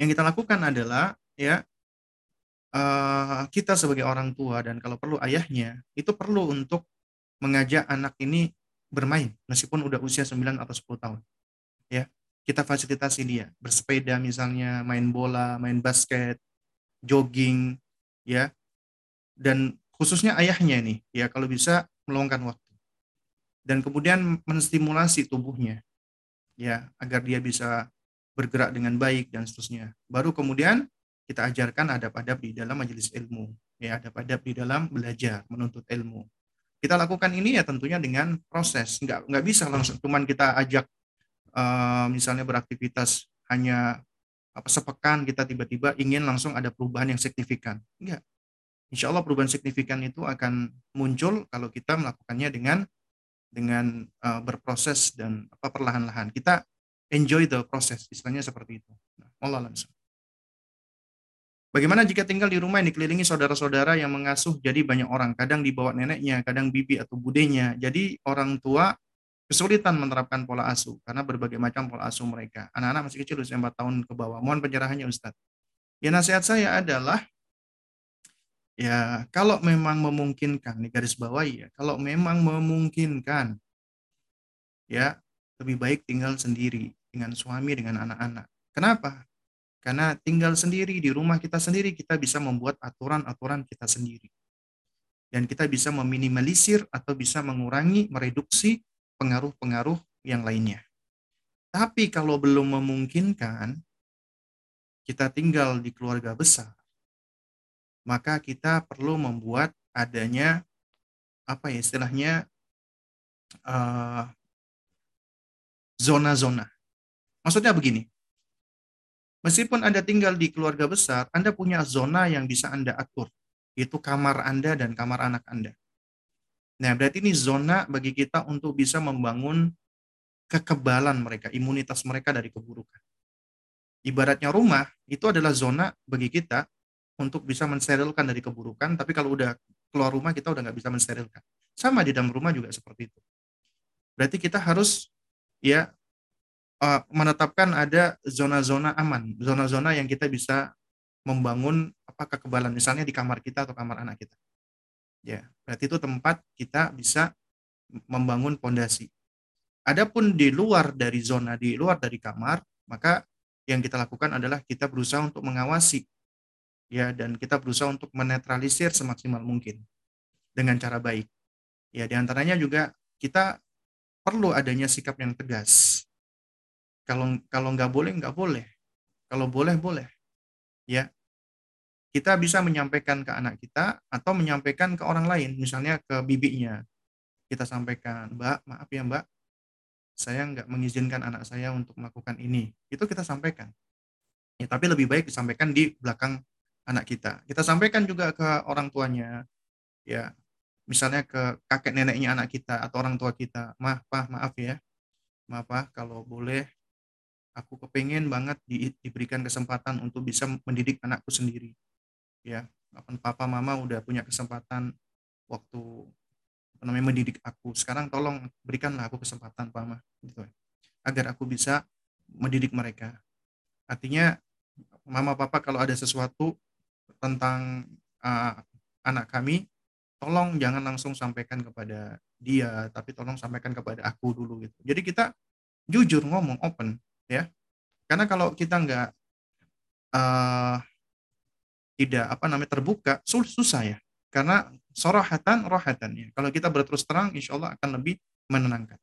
S1: Yang kita lakukan adalah ya uh, kita sebagai orang tua dan kalau perlu ayahnya itu perlu untuk mengajak anak ini bermain meskipun udah usia 9 atau 10 tahun. Ya, kita fasilitasi dia bersepeda misalnya, main bola, main basket, jogging, ya. Dan khususnya ayahnya ini, ya kalau bisa meluangkan waktu. Dan kemudian menstimulasi tubuhnya, ya agar dia bisa bergerak dengan baik dan seterusnya. Baru kemudian kita ajarkan adab-adab di dalam majelis ilmu, ya adab-adab di dalam belajar, menuntut ilmu. Kita lakukan ini ya tentunya dengan proses, nggak nggak bisa langsung cuman kita ajak uh, misalnya beraktivitas hanya apa sepekan kita tiba-tiba ingin langsung ada perubahan yang signifikan. Enggak. Insya Allah perubahan signifikan itu akan muncul kalau kita melakukannya dengan dengan uh, berproses dan apa perlahan-lahan. Kita enjoy the process, istilahnya seperti itu. Nah, Allah langsung. Bagaimana jika tinggal di rumah yang dikelilingi saudara-saudara yang mengasuh jadi banyak orang, kadang dibawa neneknya, kadang bibi atau budenya. Jadi orang tua kesulitan menerapkan pola asuh karena berbagai macam pola asuh mereka. Anak-anak masih kecil usia 4 tahun ke bawah. Mohon pencerahannya Ustaz. Ya nasihat saya adalah ya kalau memang memungkinkan, di garis bawah ya, kalau memang memungkinkan ya lebih baik tinggal sendiri dengan suami dengan anak-anak. Kenapa? Karena tinggal sendiri di rumah kita sendiri, kita bisa membuat aturan-aturan kita sendiri. Dan kita bisa meminimalisir atau bisa mengurangi, mereduksi pengaruh-pengaruh yang lainnya. Tapi kalau belum memungkinkan, kita tinggal di keluarga besar, maka kita perlu membuat adanya apa ya istilahnya uh, zona-zona. Maksudnya begini, Meskipun Anda tinggal di keluarga besar, Anda punya zona yang bisa Anda atur. Itu kamar Anda dan kamar anak Anda. Nah, berarti ini zona bagi kita untuk bisa membangun kekebalan mereka, imunitas mereka dari keburukan. Ibaratnya rumah, itu adalah zona bagi kita untuk bisa mensterilkan dari keburukan, tapi kalau udah keluar rumah, kita udah nggak bisa mensterilkan. Sama di dalam rumah juga seperti itu. Berarti kita harus ya uh, menetapkan ada zona-zona aman, zona-zona yang kita bisa membangun apa kekebalan, misalnya di kamar kita atau kamar anak kita. Ya, berarti itu tempat kita bisa membangun pondasi. Adapun di luar dari zona, di luar dari kamar, maka yang kita lakukan adalah kita berusaha untuk mengawasi ya dan kita berusaha untuk menetralisir semaksimal mungkin dengan cara baik. Ya, di antaranya juga kita perlu adanya sikap yang tegas kalau kalau nggak boleh nggak boleh. Kalau boleh boleh. Ya. Kita bisa menyampaikan ke anak kita atau menyampaikan ke orang lain, misalnya ke bibinya. Kita sampaikan, Mbak, maaf ya Mbak, saya nggak mengizinkan anak saya untuk melakukan ini. Itu kita sampaikan. Ya, tapi lebih baik disampaikan di belakang anak kita. Kita sampaikan juga ke orang tuanya, ya, misalnya ke kakek neneknya anak kita atau orang tua kita, maaf maaf ya, maaf kalau boleh aku kepengen banget di, diberikan kesempatan untuk bisa mendidik anakku sendiri. Ya papa mama udah punya kesempatan waktu apa namanya mendidik aku. Sekarang tolong berikanlah aku kesempatan mama gitu. Agar aku bisa mendidik mereka. Artinya mama papa kalau ada sesuatu tentang uh, anak kami tolong jangan langsung sampaikan kepada dia tapi tolong sampaikan kepada aku dulu gitu. Jadi kita jujur ngomong open ya. Karena kalau kita nggak uh, tidak apa namanya terbuka susah ya. Karena sorohatan rohatan ya. Kalau kita berterus terang insya Allah akan lebih menenangkan.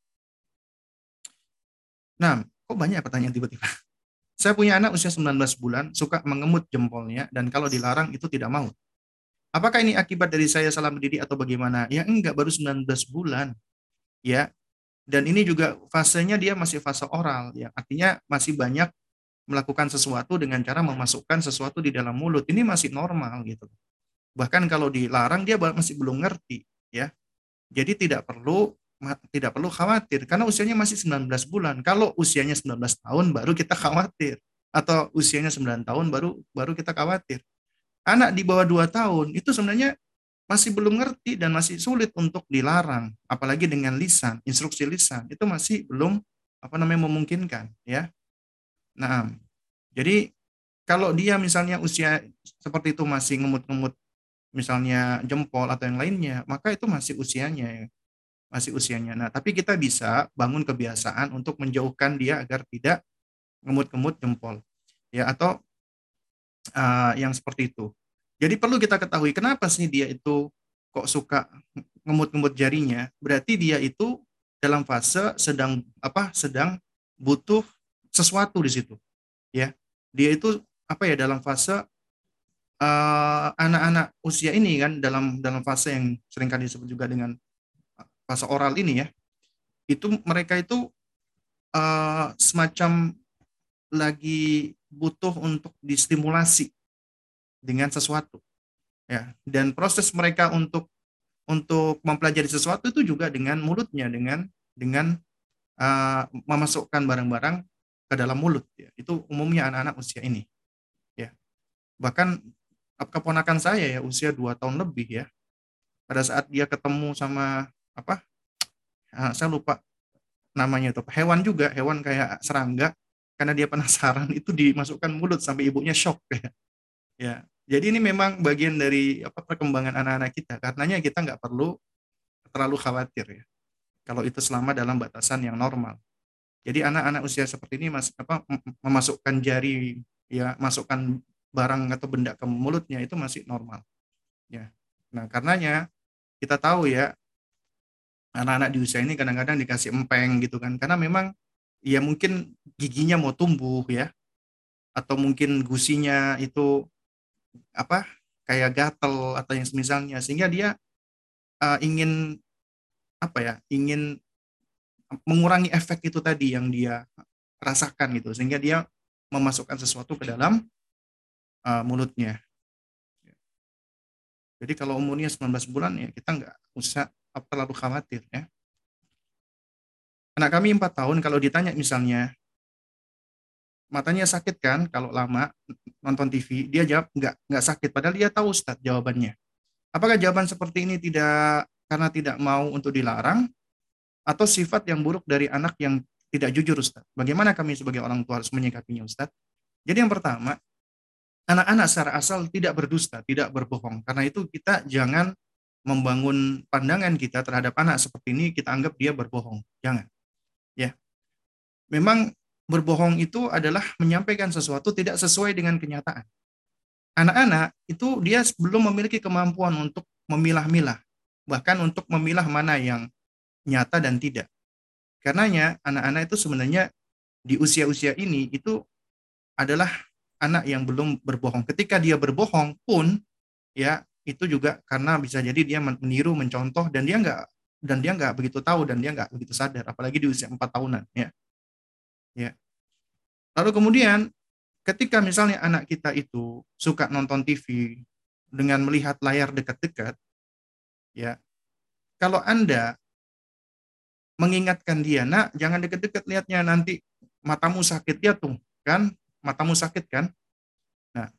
S1: Nah kok banyak pertanyaan tiba-tiba? Saya punya anak usia 19 bulan suka mengemut jempolnya dan kalau dilarang itu tidak mau. Apakah ini akibat dari saya salah mendidik atau bagaimana? Ya enggak baru 19 bulan. Ya dan ini juga fasenya dia masih fase oral ya. Artinya masih banyak melakukan sesuatu dengan cara memasukkan sesuatu di dalam mulut. Ini masih normal gitu. Bahkan kalau dilarang dia masih belum ngerti ya. Jadi tidak perlu tidak perlu khawatir karena usianya masih 19 bulan. Kalau usianya 19 tahun baru kita khawatir. Atau usianya 9 tahun baru baru kita khawatir. Anak di bawah 2 tahun itu sebenarnya masih belum ngerti dan masih sulit untuk dilarang, apalagi dengan lisan, instruksi lisan, itu masih belum apa namanya memungkinkan, ya. Nah, jadi kalau dia misalnya usia seperti itu masih ngemut-ngemut misalnya jempol atau yang lainnya, maka itu masih usianya. Ya. masih usianya. Nah, tapi kita bisa bangun kebiasaan untuk menjauhkan dia agar tidak ngemut-ngemut jempol. Ya, atau uh, yang seperti itu. Jadi perlu kita ketahui kenapa sih dia itu kok suka ngemut-ngemut jarinya. Berarti dia itu dalam fase sedang apa? sedang butuh sesuatu di situ. Ya. Dia itu apa ya dalam fase anak anak-anak usia ini kan dalam dalam fase yang sering kali disebut juga dengan fase oral ini ya, itu mereka itu uh, semacam lagi butuh untuk distimulasi dengan sesuatu. Ya dan proses mereka untuk untuk mempelajari sesuatu itu juga dengan mulutnya dengan dengan uh, memasukkan barang-barang ke dalam mulut ya. Itu umumnya anak-anak usia ini ya. Bahkan keponakan saya ya usia dua tahun lebih ya pada saat dia ketemu sama apa nah, saya lupa namanya itu hewan juga hewan kayak serangga karena dia penasaran itu dimasukkan mulut sampai ibunya shock ya. Ya jadi ini memang bagian dari apa perkembangan anak-anak kita. Karenanya kita nggak perlu terlalu khawatir ya kalau itu selama dalam batasan yang normal. Jadi anak-anak usia seperti ini mas apa memasukkan jari ya masukkan barang atau benda ke mulutnya itu masih normal ya. Nah karenanya kita tahu ya anak-anak di usia ini kadang-kadang dikasih empeng gitu kan. Karena memang ya mungkin giginya mau tumbuh ya atau mungkin gusinya itu apa kayak gatel atau yang semisalnya. Sehingga dia uh, ingin apa ya ingin mengurangi efek itu tadi yang dia rasakan gitu. Sehingga dia memasukkan sesuatu ke dalam uh, mulutnya. Jadi kalau umurnya 19 bulan ya kita nggak usah terlalu khawatir ya. Anak kami empat tahun kalau ditanya misalnya matanya sakit kan kalau lama nonton TV dia jawab nggak nggak sakit padahal dia tahu Ustadz jawabannya. Apakah jawaban seperti ini tidak karena tidak mau untuk dilarang atau sifat yang buruk dari anak yang tidak jujur Ustadz? Bagaimana kami sebagai orang tua harus menyikapinya Ustadz? Jadi yang pertama, anak-anak secara asal tidak berdusta, tidak berbohong. Karena itu kita jangan membangun pandangan kita terhadap anak seperti ini kita anggap dia berbohong. Jangan. Ya. Memang berbohong itu adalah menyampaikan sesuatu tidak sesuai dengan kenyataan. Anak-anak itu dia belum memiliki kemampuan untuk memilah-milah, bahkan untuk memilah mana yang nyata dan tidak. Karenanya anak-anak itu sebenarnya di usia-usia ini itu adalah anak yang belum berbohong. Ketika dia berbohong pun ya itu juga karena bisa jadi dia meniru, mencontoh dan dia nggak dan dia nggak begitu tahu dan dia nggak begitu sadar, apalagi di usia empat tahunan ya. Ya. Lalu kemudian ketika misalnya anak kita itu suka nonton TV dengan melihat layar dekat-dekat, ya, kalau anda mengingatkan dia, nak jangan dekat-dekat lihatnya nanti matamu sakit ya tuh, kan? Matamu sakit kan? Nah,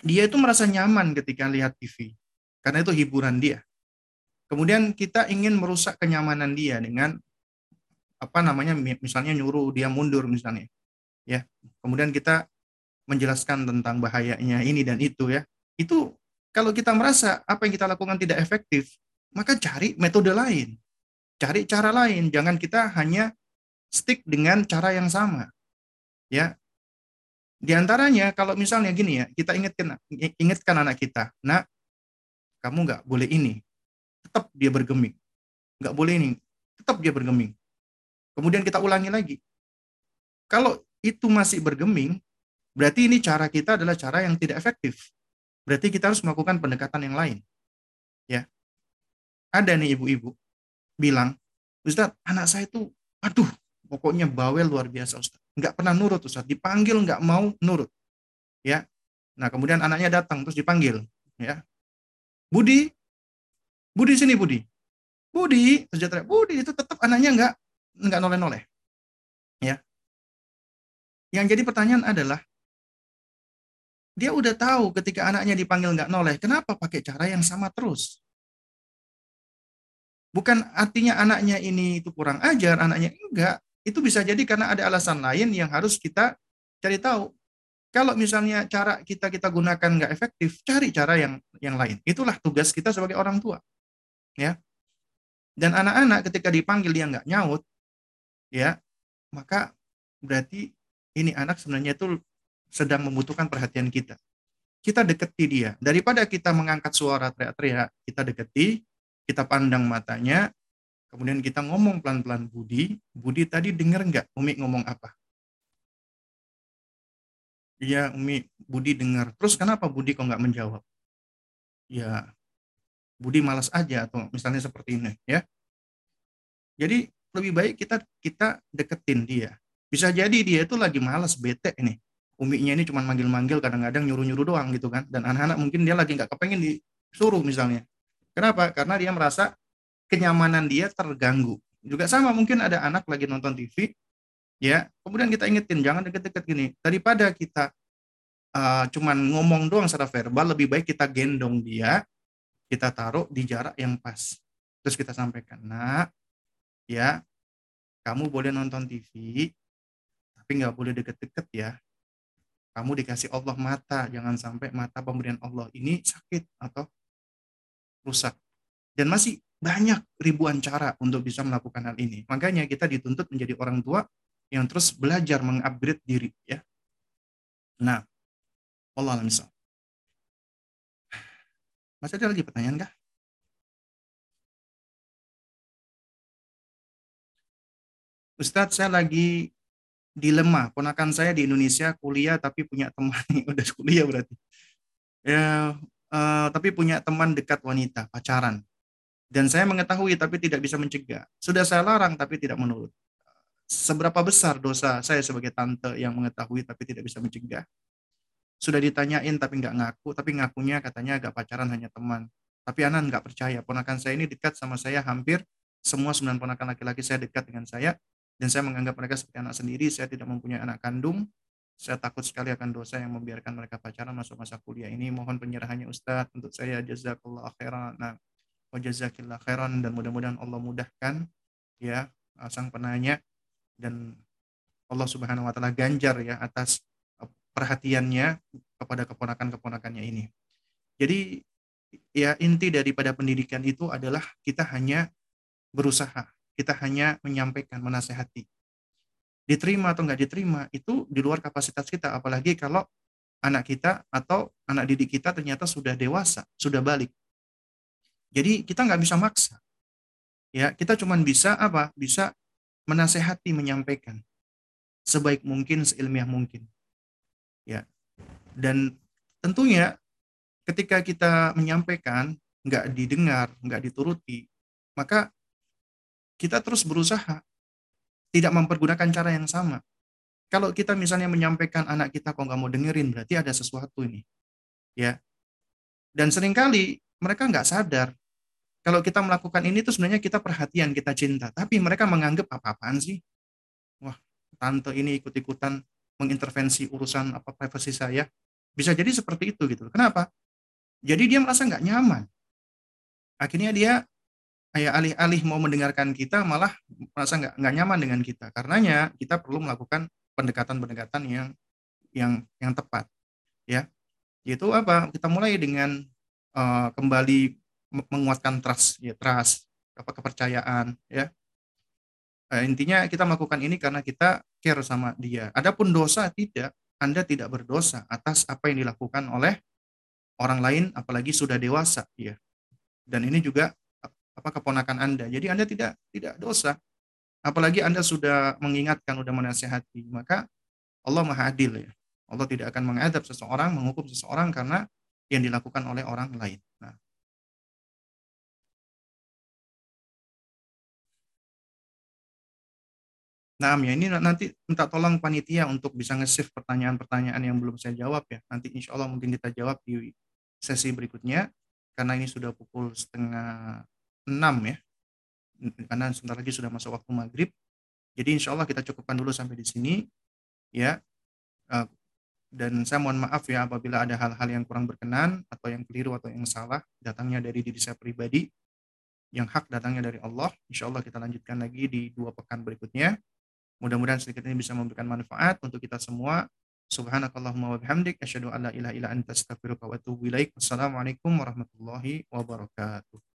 S1: dia itu merasa nyaman ketika lihat TV karena itu hiburan dia. Kemudian kita ingin merusak kenyamanan dia dengan apa namanya misalnya nyuruh dia mundur misalnya. Ya. Kemudian kita menjelaskan tentang bahayanya ini dan itu ya. Itu kalau kita merasa apa yang kita lakukan tidak efektif, maka cari metode lain. Cari cara lain, jangan kita hanya stick dengan cara yang sama. Ya, di antaranya kalau misalnya gini ya, kita ingatkan ingatkan anak kita, nak kamu nggak boleh ini, tetap dia bergeming, nggak boleh ini, tetap dia bergeming. Kemudian kita ulangi lagi. Kalau itu masih bergeming, berarti ini cara kita adalah cara yang tidak efektif. Berarti kita harus melakukan pendekatan yang lain. Ya. Ada nih ibu-ibu bilang, Ustaz, anak saya itu, aduh, pokoknya bawel luar biasa Ustaz nggak pernah nurut Ustaz. Dipanggil nggak mau nurut. Ya. Nah, kemudian anaknya datang terus dipanggil, ya. Budi, Budi sini Budi. Budi, terus Budi itu tetap anaknya nggak nggak noleh-noleh. Ya. Yang jadi pertanyaan adalah dia udah tahu ketika anaknya dipanggil nggak noleh, kenapa pakai cara yang sama terus? Bukan artinya anaknya ini itu kurang ajar, anaknya enggak. Itu bisa jadi karena ada alasan lain yang harus kita cari tahu. Kalau misalnya cara kita kita gunakan nggak efektif, cari cara yang yang lain. Itulah tugas kita sebagai orang tua. Ya. Dan anak-anak ketika dipanggil dia nggak nyaut, ya, maka berarti ini anak sebenarnya itu sedang membutuhkan perhatian kita. Kita deketi dia. Daripada kita mengangkat suara teriak-teriak, kita deketi, kita pandang matanya, kemudian kita ngomong pelan-pelan Budi. Budi tadi dengar nggak Umi ngomong apa? Iya, Umi, Budi dengar. Terus kenapa Budi kok nggak menjawab? Ya, Budi malas aja atau misalnya seperti ini ya. Jadi lebih baik kita kita deketin dia. Bisa jadi dia itu lagi malas bete ini. Uminya ini cuma manggil-manggil kadang-kadang nyuruh-nyuruh doang gitu kan. Dan anak-anak mungkin dia lagi nggak kepengen disuruh misalnya. Kenapa? Karena dia merasa kenyamanan dia terganggu. Juga sama mungkin ada anak lagi nonton TV, ya kemudian kita ingetin jangan deket-deket gini. Daripada kita uh, cuman ngomong doang secara verbal, lebih baik kita gendong dia, kita taruh di jarak yang pas. Terus kita sampaikan, nak, ya, kamu boleh nonton TV, tapi nggak boleh deket-deket ya. Kamu dikasih Allah mata, jangan sampai mata pemberian Allah ini sakit atau rusak. Dan masih banyak ribuan cara untuk bisa melakukan hal ini. Makanya kita dituntut menjadi orang tua yang terus belajar mengupgrade diri ya. Nah, Allah misal. Masih ada lagi pertanyaan kah? Ustadz, saya lagi dilema. Ponakan saya di Indonesia kuliah tapi punya teman udah kuliah berarti. Ya, uh, tapi punya teman dekat wanita, pacaran. Dan saya mengetahui tapi tidak bisa mencegah. Sudah saya larang tapi tidak menurut. Seberapa besar dosa saya sebagai tante yang mengetahui tapi tidak bisa mencegah? Sudah ditanyain tapi nggak ngaku, tapi ngakunya katanya agak pacaran hanya teman. Tapi Anan nggak percaya, ponakan saya ini dekat sama saya hampir semua sembilan ponakan laki-laki saya dekat dengan saya, dan saya menganggap mereka seperti anak sendiri, saya tidak mempunyai anak kandung, saya takut sekali akan dosa yang membiarkan mereka pacaran masuk masa kuliah ini. Mohon penyerahannya Ustadz untuk saya jazakallah khairan. Nah, wa jazakillah khairan dan mudah-mudahan Allah mudahkan ya sang penanya dan Allah Subhanahu wa taala ganjar ya atas perhatiannya kepada keponakan-keponakannya ini. Jadi ya inti daripada pendidikan itu adalah kita hanya berusaha, kita hanya menyampaikan, menasehati. Diterima atau nggak diterima itu di luar kapasitas kita, apalagi kalau anak kita atau anak didik kita ternyata sudah dewasa, sudah balik. Jadi kita nggak bisa maksa. Ya, kita cuma bisa apa? Bisa menasehati, menyampaikan sebaik mungkin, seilmiah mungkin. Ya. Dan tentunya ketika kita menyampaikan nggak didengar, nggak dituruti, maka kita terus berusaha tidak mempergunakan cara yang sama. Kalau kita misalnya menyampaikan anak kita kok nggak mau dengerin, berarti ada sesuatu ini. Ya. Dan sering kali mereka nggak sadar kalau kita melakukan ini tuh sebenarnya kita perhatian, kita cinta. Tapi mereka menganggap apa-apaan sih? Wah, tante ini ikut-ikutan mengintervensi urusan apa privasi saya. Bisa jadi seperti itu gitu. Kenapa? Jadi dia merasa nggak nyaman. Akhirnya dia kayak alih-alih mau mendengarkan kita malah merasa nggak nggak nyaman dengan kita. Karenanya kita perlu melakukan pendekatan-pendekatan yang yang yang tepat. Ya, yaitu apa? Kita mulai dengan uh, kembali menguatkan trust, ya trust, apa kepercayaan, ya. Uh, intinya kita melakukan ini karena kita care sama dia. Adapun dosa tidak, Anda tidak berdosa atas apa yang dilakukan oleh orang lain apalagi sudah dewasa ya. Dan ini juga apa keponakan Anda. Jadi Anda tidak tidak dosa. Apalagi Anda sudah mengingatkan, sudah menasehati, maka Allah Maha Adil ya. Allah tidak akan mengadab seseorang, menghukum seseorang karena yang dilakukan oleh orang lain. Nah, Nah, ya ini nanti minta tolong panitia untuk bisa nge-save pertanyaan-pertanyaan yang belum saya jawab ya. Nanti insya Allah mungkin kita jawab di sesi berikutnya, karena ini sudah pukul setengah enam ya. Karena sebentar lagi sudah masuk waktu maghrib. Jadi insya Allah kita cukupkan dulu sampai di sini. Ya, eh, dan saya mohon maaf ya apabila ada hal-hal yang kurang berkenan atau yang keliru atau yang salah datangnya dari diri saya pribadi yang hak datangnya dari Allah insya Allah kita lanjutkan lagi di dua pekan berikutnya Mudah-mudahan sedikit ini bisa memberikan manfaat untuk kita semua. Subhanakallahumma wa bihamdik asyhadu an la ilaha illa anta astaghfiruka wa atubu ilaik. Wassalamualaikum warahmatullahi wabarakatuh.